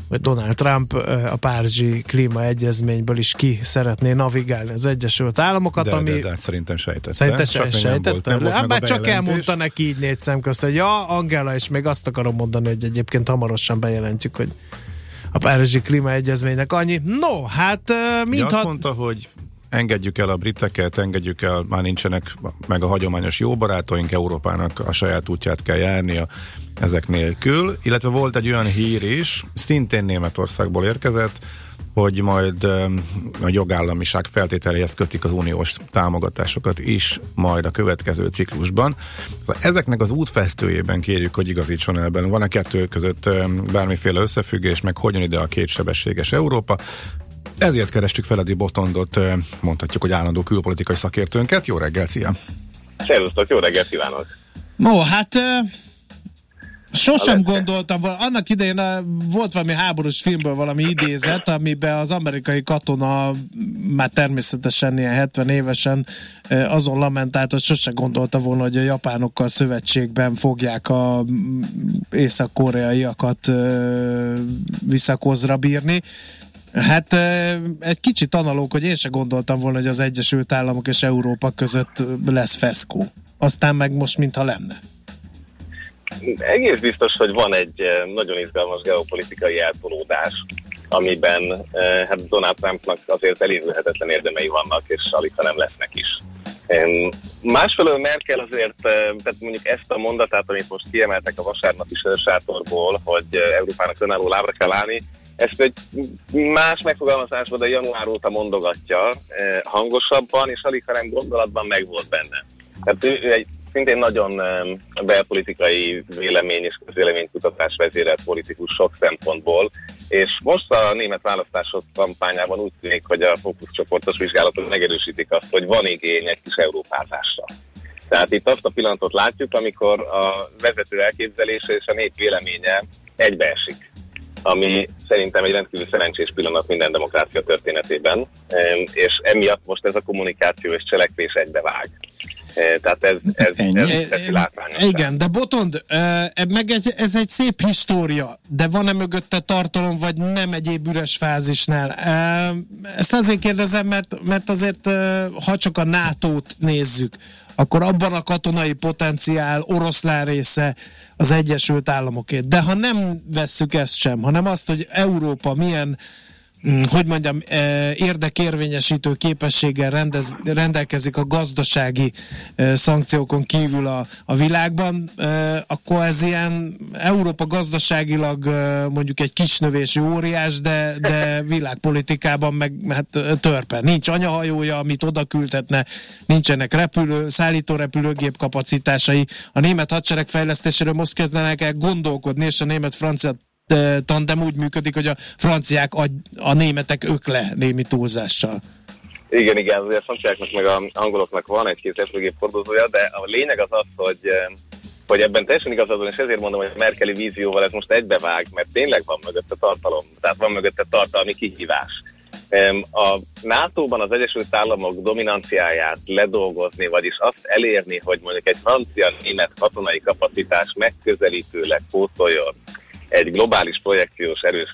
hogy Donald Trump ö, a Párizsi klímaegyezményből is ki szeretné navigálni az Egyesült Államokat, De, ami de, de szerintem sejtette. Szerintem Csak se, még nem volt, nem sejtette? volt Hát a csak elmondta neki így négy szem közt, hogy ja, Angela, és még azt akarom mondani, hogy egyébként hamarosan bejelentjük, hogy a Párizsi klímaegyezménynek annyi. No, hát mintha... azt mondta, hogy engedjük el a briteket, engedjük el, már nincsenek meg a hagyományos jó barátaink, Európának a saját útját kell járnia ezek nélkül, illetve volt egy olyan hír is, szintén Németországból érkezett, hogy majd a jogállamiság feltételéhez kötik az uniós támogatásokat is majd a következő ciklusban. Szóval ezeknek az útfesztőjében kérjük, hogy igazítson el benne. Van-e kettő között bármiféle összefüggés, meg hogyan ide a kétsebességes Európa? Ezért kerestük Feledi Botondot, mondhatjuk, hogy állandó külpolitikai szakértőnket. Jó reggelt, szia! Szervusztok, jó reggelt kívánok! No, hát sosem gondoltam, annak idején ö, volt valami háborús filmből valami idézet, amiben az amerikai katona már természetesen ilyen 70 évesen ö, azon lamentált, hogy sose gondolta volna, hogy a japánokkal szövetségben fogják a mm, észak-koreaiakat ö, visszakozra bírni. Hát eh, egy kicsit analóg, hogy én se gondoltam volna, hogy az Egyesült Államok és Európa között lesz feszkó. Aztán meg most mintha lenne. Egész biztos, hogy van egy eh, nagyon izgalmas geopolitikai eltolódás, amiben eh, hát Donald Trumpnak azért elérhetetlen érdemei vannak, és alig, ha nem lesznek is. Másfelől Merkel azért, eh, tehát mondjuk ezt a mondatát, amit most kiemeltek a vasárnapi sörsátorból, hogy Európának önálló lábra kell állni, ezt egy más megfogalmazásban, de január óta mondogatja hangosabban, és alig, ha nem gondolatban meg volt benne. Tehát ő egy szintén nagyon belpolitikai vélemény és közvéleménykutatás vezérelt politikus sok szempontból, és most a német választások kampányában úgy tűnik, hogy a fókuszcsoportos vizsgálatok megerősítik azt, hogy van igény egy kis európázásra. Tehát itt azt a pillanatot látjuk, amikor a vezető elképzelése és a nép véleménye egybeesik ami szerintem egy rendkívül szerencsés pillanat minden demokrácia történetében, és emiatt most ez a kommunikáció és cselekvés egybevág. Eh, Tehát ez, ez, Ennyi? ez teszi látványos. Igen, de Botond, eh, meg ez, ez egy szép história, de van-e mögötte tartalom, vagy nem egyéb üres fázisnál? Ezt azért kérdezem, mert, mert azért, ha csak a NATO-t nézzük, akkor abban a katonai potenciál oroszlán része az Egyesült Államoké. De ha nem vesszük ezt sem, hanem azt, hogy Európa milyen mm, hogy mondjam, eh, érdekérvényesítő képességgel rendez, rendelkezik a gazdasági eh, szankciókon kívül a, a világban, eh, akkor ez ilyen Európa gazdaságilag mondjuk egy kisnövésű óriás, de, de világpolitikában meg hát törpe. Nincs anyahajója, amit oda küldhetne, nincsenek repülő, szállító repülőgép kapacitásai. A német hadsereg fejlesztéséről most kezdenek el gondolkodni, és a német-francia tandem úgy működik, hogy a franciák a, a németek ökle némi túlzással. Igen, igen, azért a franciáknak meg a angoloknak van egy-két repülőgép hordozója, de a lényeg az az, hogy, hogy ebben teljesen igazad van, és ezért mondom, hogy a Merkeli vízióval ez most egybevág, mert tényleg van mögötte tartalom, tehát van mögötte tartalmi kihívás. A NATO-ban az Egyesült Államok dominanciáját ledolgozni, vagyis azt elérni, hogy mondjuk egy francia-német katonai kapacitás megközelítőleg pótoljon egy globális projekciós erős,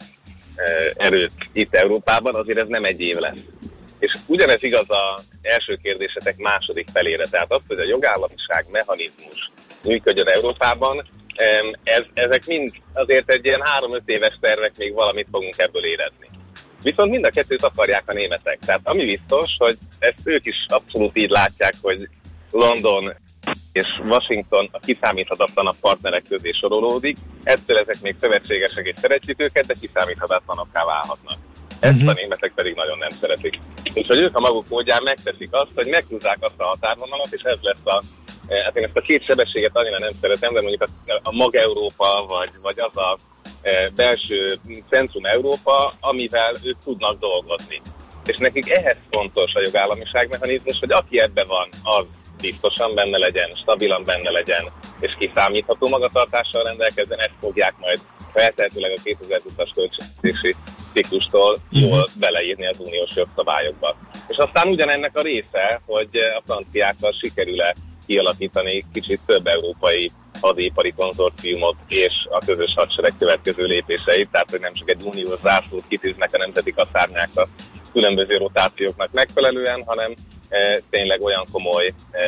eh, erőt itt Európában, azért ez nem egy év lesz. És ugyanez igaz az első kérdésetek második felére, tehát az, hogy a jogállamiság mechanizmus működjön Európában, ez, ezek mind azért egy ilyen három-öt éves tervek még valamit fogunk ebből érezni. Viszont mind a kettőt akarják a németek. Tehát ami biztos, hogy ezt ők is abszolút így látják, hogy London és Washington a kiszámíthatatlanabb partnerek közé sorolódik, ettől ezek még szövetségesek és szeretjük őket, de kiszámíthatatlanokká válhatnak. Ezt uh-huh. a németek pedig nagyon nem szeretik. És hogy ők a maguk módján megteszik azt, hogy meghúzzák azt a határvonalat, és ez lesz a eh, Hát én ezt a két sebességet annyira nem szeretem, de mondjuk a, a mag-Európa, vagy, vagy az a e, belső centrum-Európa, amivel ők tudnak dolgozni. És nekik ehhez fontos a jogállamiság mechanizmus, hogy aki ebbe van, az biztosan benne legyen, stabilan benne legyen, és kiszámítható magatartással rendelkezzen, ezt fogják majd feltehetőleg a 2020-as költségvetési ciklustól jól beleírni az uniós jogszabályokba. És aztán ugyanennek a része, hogy a franciákkal sikerül-e kialakítani kicsit több európai hadipari konzorciumot és a közös hadsereg következő lépéseit, tehát hogy nem csak egy uniós zászlót kitűznek a nemzeti kaszárnyákra különböző rotációknak megfelelően, hanem tényleg olyan komoly e,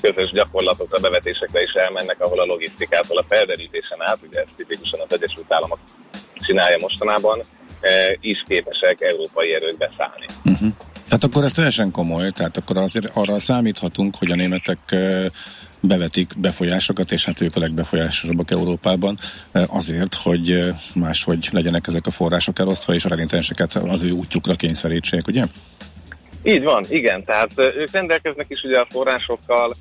közös gyakorlatokra, bevetésekre is elmennek, ahol a logisztikától a felderítésen át, ugye ezt tipikusan az Egyesült Államok csinálja mostanában, e, is képesek európai erők beszállni. Uh-huh. Tehát akkor ez teljesen komoly, tehát akkor azért arra számíthatunk, hogy a németek bevetik befolyásokat, és hát ők a legbefolyásosabbak Európában azért, hogy máshogy legyenek ezek a források elosztva, és a renitenseket az ő útjukra kényszerítsék, ugye? Így van, igen, tehát ők rendelkeznek is ugye a forrásokkal,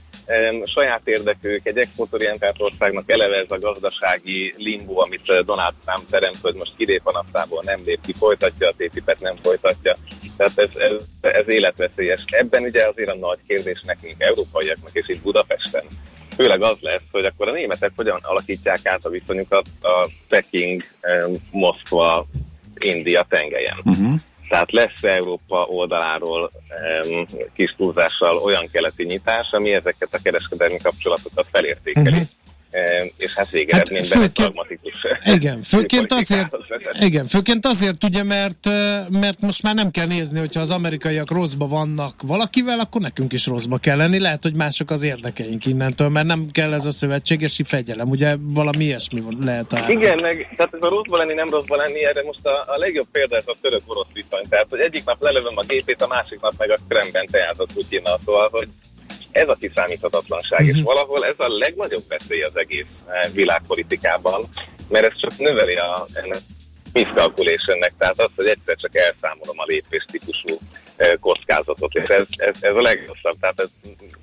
saját érdekük, egy exportorientált országnak eleve ez a gazdasági limbo, amit Donald Trump teremt, hogy most kilép a naptából, nem lép ki, folytatja a TTIP-et, nem folytatja. Tehát ez, ez, ez életveszélyes. Ebben ugye azért a nagy kérdés nekünk, európaiaknak, és itt Budapesten, főleg az lesz, hogy akkor a németek hogyan alakítják át a viszonyukat a Peking, Moszkva, India tengelyen. Uh-huh. Tehát lesz Európa oldaláról um, kis túlzással olyan keleti nyitás, ami ezeket a kereskedelmi kapcsolatokat felértékeli. Uh-huh. És hát végeredményben Hát egy főként- pragmatikus Igen, főként azért, igen, főként azért ugye, mert, mert most már nem kell nézni, hogyha az amerikaiak rosszba vannak valakivel, akkor nekünk is rosszba kell lenni. Lehet, hogy mások az érdekeink innentől, mert nem kell ez a szövetségesi fegyelem. Ugye valami ilyesmi lehet a Igen, meg tehát ez a rosszba lenni, nem rosszba lenni, erre most a, a legjobb példa ez a török-orosz viszony. Tehát, hogy egyik nap lelövöm a gépét, a másik nap meg a Kremben teázott Putyinnal. Szóval, hogy ez a kiszámíthatatlanság, és valahol ez a legnagyobb veszély az egész eh, világpolitikában, mert ez csak növeli a ennek miscalculationnek, tehát az, hogy egyszer csak elszámolom a lépés típusú eh, kockázatot, és ez, ez, ez a legrosszabb, tehát ez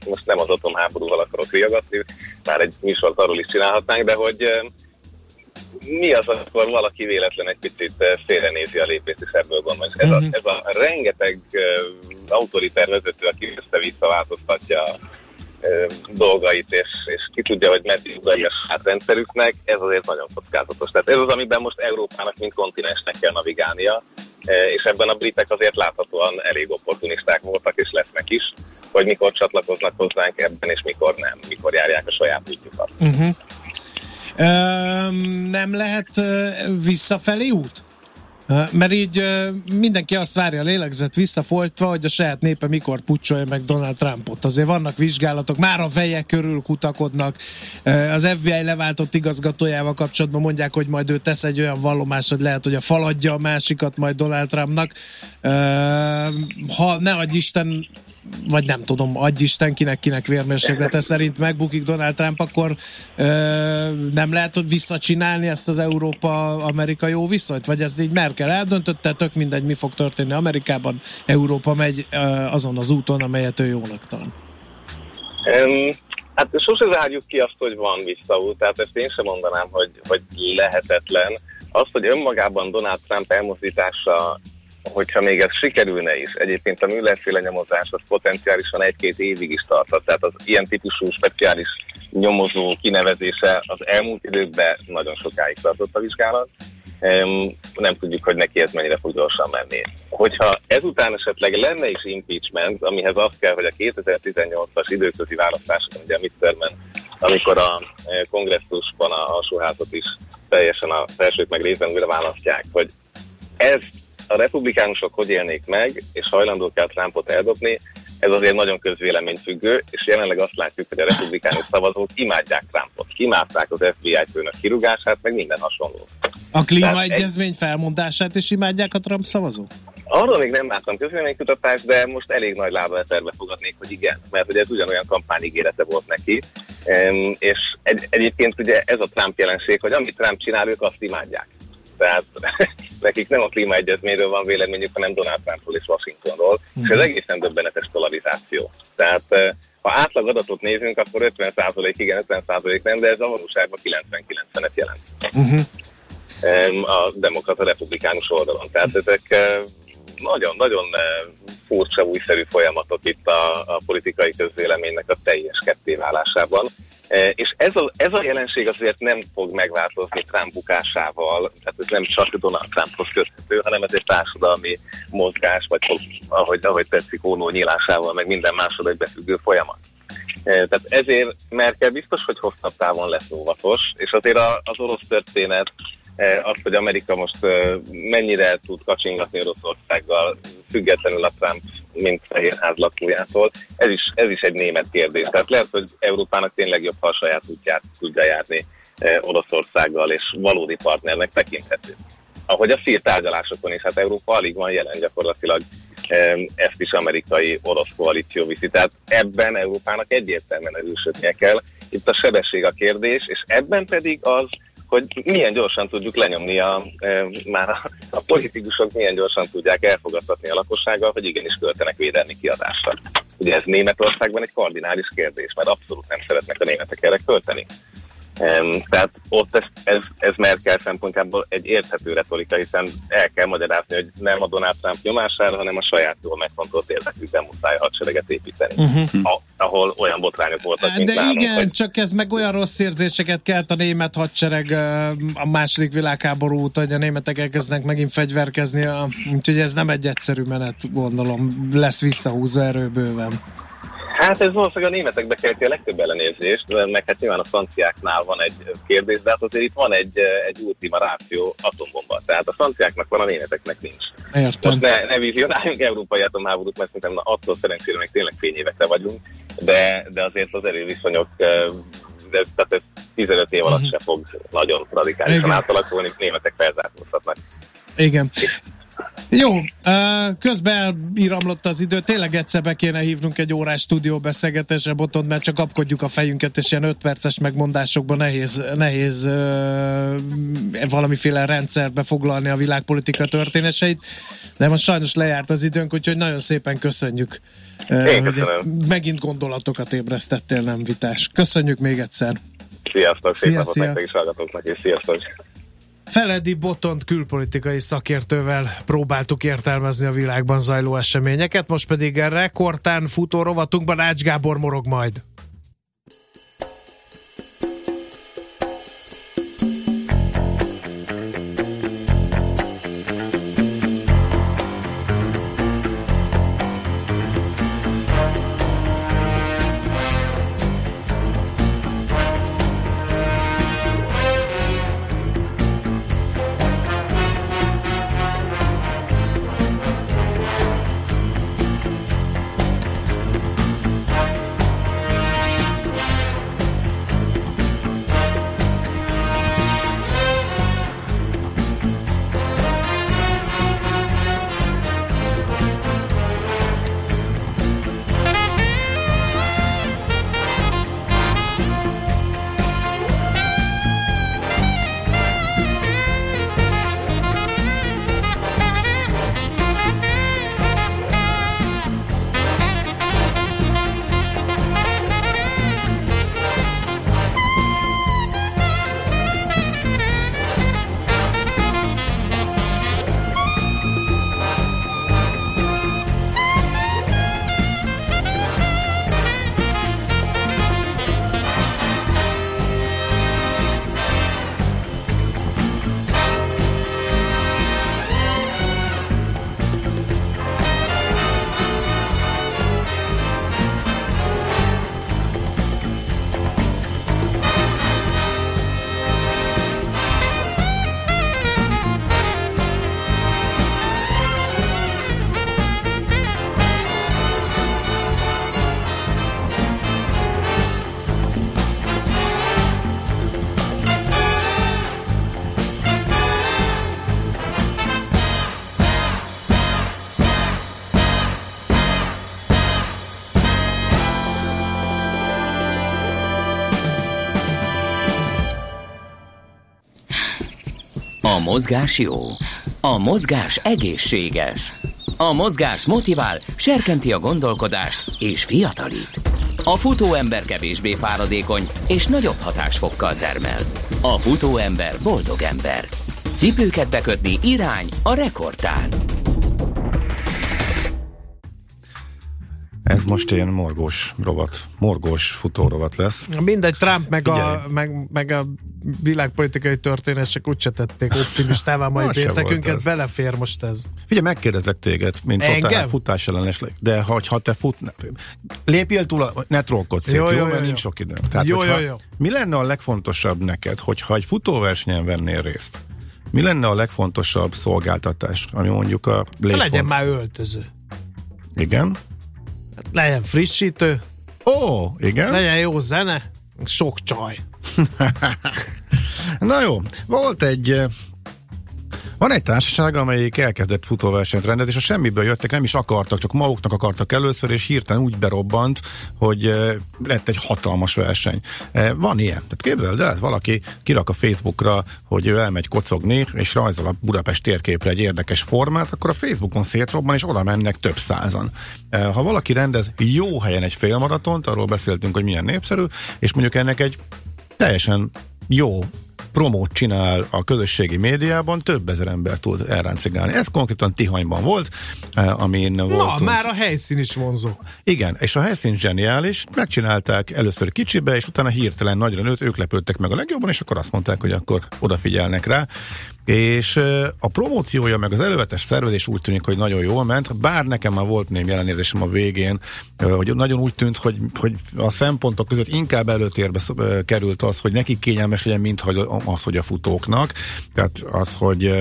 most nem az atomháborúval akarok riogatni, már egy műsort arról is csinálhatnánk, de hogy eh, mi az, akkor valaki véletlen egy picit eh, félrenézi a lépést, és ebből gondol. És ez, a, ez a rengeteg uh, autoriter vezető, aki össze-vissza változtatja uh, dolgait, és, és ki tudja, hogy meddig ugalja a saját rendszerüknek, ez azért nagyon kockázatos. Tehát ez az, amiben most Európának, mint kontinensnek kell navigálnia, eh, és ebben a britek azért láthatóan elég opportunisták voltak, és lesznek is, hogy mikor csatlakoznak hozzánk ebben, és mikor nem, mikor járják a saját útjukat. Uh-huh. Nem lehet visszafelé út? Mert így mindenki azt várja a lélegzet visszafolytva, hogy a saját népe mikor pucsolja meg Donald Trumpot. Azért vannak vizsgálatok, már a feje körül kutakodnak. Az FBI leváltott igazgatójával kapcsolatban mondják, hogy majd ő tesz egy olyan vallomást, hogy lehet, hogy a faladja a másikat majd Donald Trumpnak. Ha ne adj Isten vagy nem tudom, adj Isten kinek, kinek vérmérséklete szerint megbukik Donald Trump, akkor ö, nem lehet hogy visszacsinálni ezt az Európa-Amerika jó viszonyt? Vagy ez így Merkel eldöntötte, tök mindegy, mi fog történni Amerikában, Európa megy ö, azon az úton, amelyet ő jónak tart. Um, hát sose zárjuk ki azt, hogy van visszaút, tehát ezt én sem mondanám, hogy, hogy lehetetlen. Az, hogy önmagában Donald Trump elmozdítása, hogyha még ez sikerülne is, egyébként a Müller-féle nyomozás az potenciálisan egy-két évig is tarthat, tehát az ilyen típusú speciális nyomozó kinevezése az elmúlt időkben nagyon sokáig tartott a vizsgálat. Em, nem tudjuk, hogy neki ez mennyire fog gyorsan menni. Hogyha ezután esetleg lenne is impeachment, amihez az kell, hogy a 2018-as időközi választásokon, ugye a midtermen, amikor a eh, kongresszusban a alsóházat is teljesen a felsőt meg részben újra választják, hogy ez a republikánusok hogy élnék meg, és hajlandók el Trumpot eldobni, ez azért nagyon közvéleményfüggő, és jelenleg azt látjuk, hogy a republikánus szavazók imádják Trumpot. Imádták az FBI főnök kirúgását, meg minden hasonló. A klímaegyezmény felmondását is imádják a Trump szavazók? Arról még nem láttam közvéleménykutatást, de most elég nagy lábbal terve fogadnék, hogy igen, mert hogy ez ugyanolyan kampányígérete volt neki. És egy, egyébként ugye ez a Trump jelenség, hogy amit Trump csinál, ők azt imádják. Tehát nekik nem a klímaegyezményről van véleményük, hanem Donald Trumpról és Washingtonról, és ez egészen döbbenetes polarizáció. Tehát eh, ha átlag adatot nézünk, akkor 50% igen, 50% nem, de ez a valóságban 90-90-et jelent Uh-huh. a demokrata republikánus oldalon. Tehát ezek eh, nagyon-nagyon eh, furcsa, újszerű folyamatok itt a, a politikai közvéleménynek a teljes kettéválásában. Eh, És ez a, ez a jelenség azért nem fog megváltozni Trump bukásával, tehát ez nem csak Donald Trumphoz köthető, hanem ez egy társadalmi mozgás, vagy ahogy, ahogy tetszik, ónó nyílásával, meg minden másod egy befüggő folyamat. Eh, Tehát ezért Merkel biztos, hogy hosszabb távon lesz óvatos, és azért az orosz történet, az, hogy Amerika most eh, mennyire tud kacsingatni Oroszországgal, függetlenül a Trump, mint Fehérház lakójától, ez is, ez is egy német kérdés. Tehát lehet, hogy Európának tényleg jobb, ha a saját útját tudja járni eh, Oroszországgal, és valódi partnernek tekinthető. Ahogy a szír tárgyalásokon is, hát Európa alig van jelen gyakorlatilag ezt is amerikai orosz koalíció viszi. Tehát ebben Európának egyértelműen erősödnie kell. Itt a sebesség a kérdés, és ebben pedig az, hogy milyen gyorsan tudjuk lenyomni a, e, már a, a politikusok milyen gyorsan tudják elfogadtatni a lakossággal, hogy igenis költenek védelmi kiadásra. Ugye ez Németországban egy kardinális kérdés, mert abszolút nem szeretnek a németek erre költeni. Um, tehát ott ez, ez, ez Merkel szempontjából egy érthető retorika, hiszen el kell magyarázni, hogy nem a Donald Trump nyomására, hanem a saját jól megfontolt érdekükben muszáj a hadsereget építeni. Uh-huh. A, ahol olyan botrányok voltak, mint De nálunk, igen, hogy csak ez meg olyan rossz érzéseket kelt a német hadsereg a második világháború óta, hogy a németek elkezdenek megint fegyverkezni, úgyhogy ez nem egy egyszerű menet, gondolom, lesz visszahúzó erő bőven. Hát ez valószínűleg a németekbe kelti a legtöbb ellenérzést. meg hát nyilván a franciáknál van egy kérdés, de hát azért itt van egy, egy ultima ráció atombomba. Tehát a franciáknak van, a németeknek nincs. Értem. Most ne, ne vizionáljunk európai atomháborút, mert szerintem na, attól szerencsére még tényleg fényévekre vagyunk, de, de azért az erőviszonyok de, tehát ez 15 év alatt se fog nagyon radikálisan Igen. átalakulni, németek felzárkóztatnak. Igen. Jó, közben íramlott az idő, tényleg egyszer be kéne hívnunk egy órás stúdió beszélgetésre, botont, mert csak kapkodjuk a fejünket, és ilyen 5 perces megmondásokban nehéz, nehéz valamiféle rendszerbe foglalni a világpolitika történéseit, de most sajnos lejárt az időnk, úgyhogy nagyon szépen köszönjük, Én hogy megint gondolatokat ébresztettél, nem vitás. Köszönjük még egyszer. Sziasztok, szép Szia, napot szia. nektek is hallgatóknak, és sziasztok! Feledi Botont külpolitikai szakértővel próbáltuk értelmezni a világban zajló eseményeket, most pedig rekordtán futó rovatunkban Ács Gábor morog majd. Mozgás jó. A mozgás egészséges. A mozgás motivál, serkenti a gondolkodást és fiatalít. A futó ember kevésbé fáradékony és nagyobb hatásfokkal termel. A futó ember boldog ember. Cipőket bekötni irány a rekordtán. Ez most ilyen morgós rovat, morgós futórovat lesz. Mindegy, Trump meg Figyelj. a, meg, meg a világpolitikai történések úgyse tették optimistává péntekünket, ez. belefér most ez. Figyelj, megkérdezlek téged, mint totál futás ellenes, de ha, ha te fut, lépjél túl, a, ne trollkodsz Jó, jó, jó, mert jó. nincs sok időm. Tehát, Jó, hogyha, jó, jó. Mi lenne a legfontosabb neked, hogyha egy futóversenyen vennél részt? Mi lenne a legfontosabb szolgáltatás, ami mondjuk a Ha létfont? legyen már öltöző. Igen? Legyen frissítő. Ó, igen. Legyen jó zene. Sok csaj. Na jó, volt egy eh, van egy társaság, amelyik elkezdett futóversenyt rendezni, és a semmiből jöttek, nem is akartak, csak maguknak akartak először, és hirtelen úgy berobbant, hogy eh, lett egy hatalmas verseny. Eh, Van ilyen. Tehát képzeld el, valaki kirak a Facebookra, hogy ő elmegy kocogni, és rajzol a Budapest térképre egy érdekes formát, akkor a Facebookon szétrobban, és oda mennek több százan. Ha valaki rendez jó helyen egy félmaratont, arról beszéltünk, hogy milyen népszerű, és mondjuk ennek egy teljesen jó promót csinál a közösségi médiában, több ezer ember tud elráncigálni. Ez konkrétan Tihanyban volt, eh, amin Na, voltunk. már a helyszín is vonzó. Igen, és a helyszín zseniális, megcsinálták először kicsibe, és utána hirtelen nagyra nőtt, ők lepődtek meg a legjobban, és akkor azt mondták, hogy akkor odafigyelnek rá. És a promóciója, meg az előzetes szervezés úgy tűnik, hogy nagyon jól ment, bár nekem már volt némi ellenézésem a végén, hogy nagyon úgy tűnt, hogy, hogy a szempontok között inkább előtérbe került az, hogy nekik kényelmes legyen, mint az, hogy a futóknak. Tehát az, hogy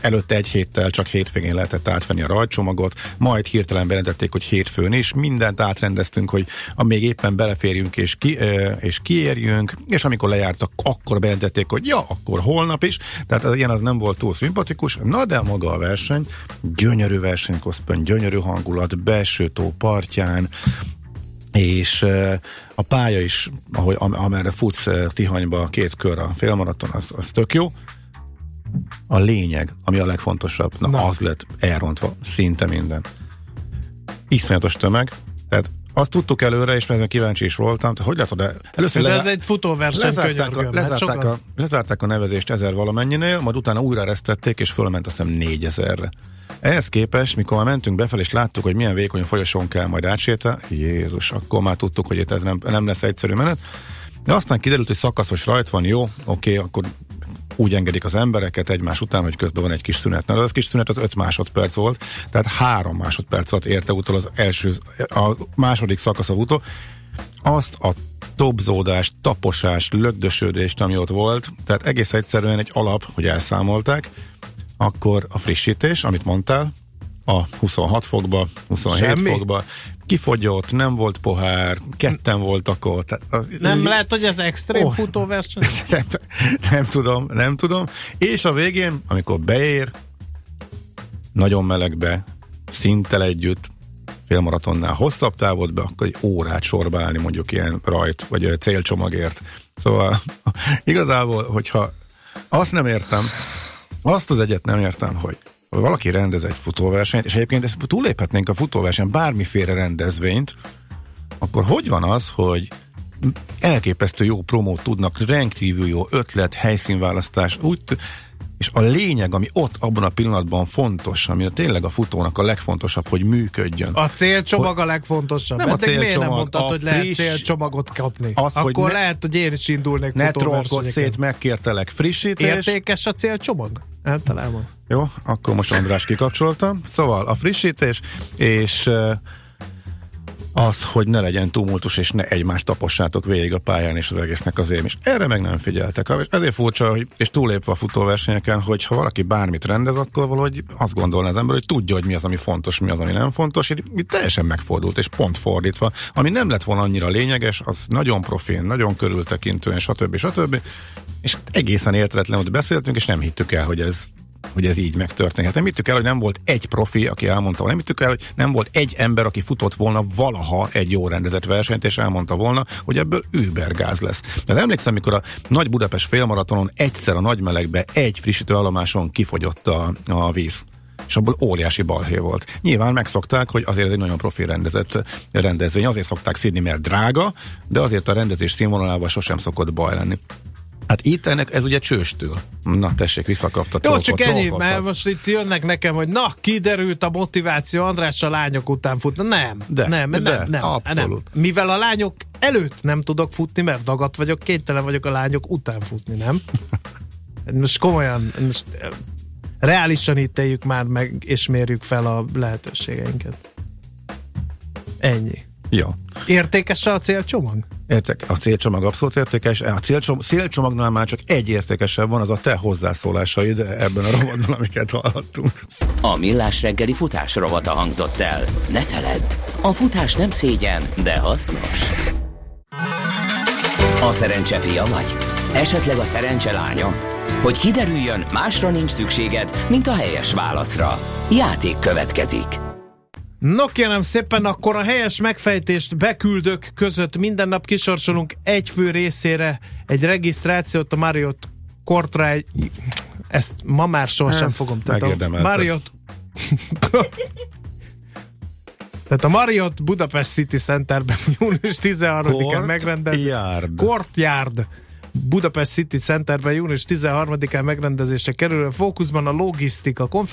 előtte egy héttel csak hétvégén lehetett átvenni a rajtcsomagot, majd hirtelen bejelentették, hogy hétfőn is, mindent átrendeztünk, hogy amíg éppen beleférjünk és, ki, és kiérjünk, és amikor lejártak, akkor bejelentették, hogy ja, akkor holnap is. Tehát ilyen az nem volt túl szimpatikus. Na de maga a verseny, gyönyörű versenykoszpön, gyönyörű hangulat, belső tó partján, és uh, a pálya is, ahogy, am, amerre futsz uh, Tihanyba két kör a félmaraton, az, az tök jó. A lényeg, ami a legfontosabb, na, na. az lett elrontva szinte minden. Iszonyatos tömeg, tehát azt tudtuk előre, és ezen kíváncsi is voltam, hogy látod, de először De le- ez egy futóverseny lezárták, a, könyörgöm. Hát lezárták, sokan- a, lezárták a nevezést ezer valamennyinél, majd utána újra resztették, és fölment azt hiszem négyezerre. Ehhez képest, mikor már mentünk befelé, és láttuk, hogy milyen vékony folyosón kell majd átsétálni, Jézus, akkor már tudtuk, hogy itt ez nem, nem lesz egyszerű menet. De aztán kiderült, hogy szakaszos rajt van, jó, oké, akkor úgy engedik az embereket egymás után, hogy közben van egy kis szünet. Na, az kis szünet az 5 másodperc volt, tehát három másodperc alatt érte utol az első, a második szakasz a utol. Azt a topzódást, taposást, lögdösödést, ami ott volt, tehát egész egyszerűen egy alap, hogy elszámolták, akkor a frissítés, amit mondtál, a 26 fokba, 27 Semmi? fokba, kifogyott, nem volt pohár, ketten voltak ott. Nem lehet, hogy ez extrém Oh. futóverseny? nem, nem tudom, nem tudom. És a végén, amikor beér, nagyon melegbe, szinttel együtt, félmaratonnál hosszabb távot be, akkor egy órát sorba állni mondjuk ilyen rajt, vagy célcsomagért. Szóval igazából, hogyha azt nem értem, azt az egyet nem értem, hogy valaki rendez egy futóversenyt, és egyébként ezt túléphetnénk a futóverseny bármiféle rendezvényt, akkor hogy van az, hogy elképesztő jó promót tudnak, rendkívül jó ötlet, helyszínválasztás, úgy, és a lényeg, ami ott abban a pillanatban fontos, ami a tényleg a futónak a legfontosabb, hogy működjön. A célcsomag a legfontosabb. Nem a Eddig miért nem célcsomag, mondtad, a hogy lehet friss- célcsomagot kapni? Az, hogy Akkor ne- lehet, hogy én is indulnék ne trollkod szét, megkértelek frissítés. Értékes a célcsomag? Általában. Jó, akkor most András kikapcsoltam. Szóval a frissítés, és az, hogy ne legyen tumultus, és ne egymást tapossátok végig a pályán, és az egésznek az is. Erre meg nem figyeltek. És ezért furcsa, hogy, és túlépve a futóversenyeken, hogy ha valaki bármit rendez, akkor valahogy azt gondolna az ember, hogy tudja, hogy mi az, ami fontos, mi az, ami nem fontos. Itt teljesen megfordult, és pont fordítva. Ami nem lett volna annyira lényeges, az nagyon profin, nagyon körültekintően, stb. stb. És egészen értetlenül beszéltünk, és nem hittük el, hogy ez hogy ez így megtörténhet. Nem hittük el, hogy nem volt egy profi, aki elmondta, nem hittük el, hogy nem volt egy ember, aki futott volna valaha egy jó rendezett versenyt, és elmondta volna, hogy ebből übergáz lesz. De emlékszem, mikor a nagy Budapest félmaratonon egyszer a nagy melegbe egy frissítőállomáson kifogyott a, a víz és abból óriási balhé volt. Nyilván megszokták, hogy azért egy nagyon profi rendezett rendezvény. Azért szokták szídni, mert drága, de azért a rendezés színvonalában sosem szokott baj lenni. Hát itt ennek ez ugye csőstől. Na tessék, visszakapta Jó, csak ennyi, mert most itt jönnek nekem, hogy na, kiderült a motiváció, András a lányok után futna. Nem, De, nem, nem, de, nem, abszolút. nem. Mivel a lányok előtt nem tudok futni, mert dagat vagyok, kénytelen vagyok a lányok után futni, nem? Most komolyan, most eh, reálisan ítéljük már meg, és mérjük fel a lehetőségeinket. Ennyi. Jó. Értékes a célcsomag? Értek, a célcsomag abszolút értékes. A célcsomag, célcsomagnál már csak egy értékesebb van, az a te hozzászólásaid ebben a rovatban, amiket hallhattunk. A Millás reggeli futás rovata hangzott el. Ne feledd, a futás nem szégyen, de hasznos. A szerencse fia vagy? Esetleg a szerencse lánya? Hogy kiderüljön, másra nincs szükséged, mint a helyes válaszra. Játék következik. No kérem szépen, akkor a helyes megfejtést beküldök között minden nap kisorsolunk egy fő részére egy regisztrációt a Marriott Kortra. Ezt ma már sohasem fogom. A megérdemelted. Marriott... Tehát a Marriott Budapest City Centerben június 13-án Court megrendez... Yard. Courtyard Budapest City Centerben június 13-án megrendezésre kerülő fókuszban a logisztika konferencia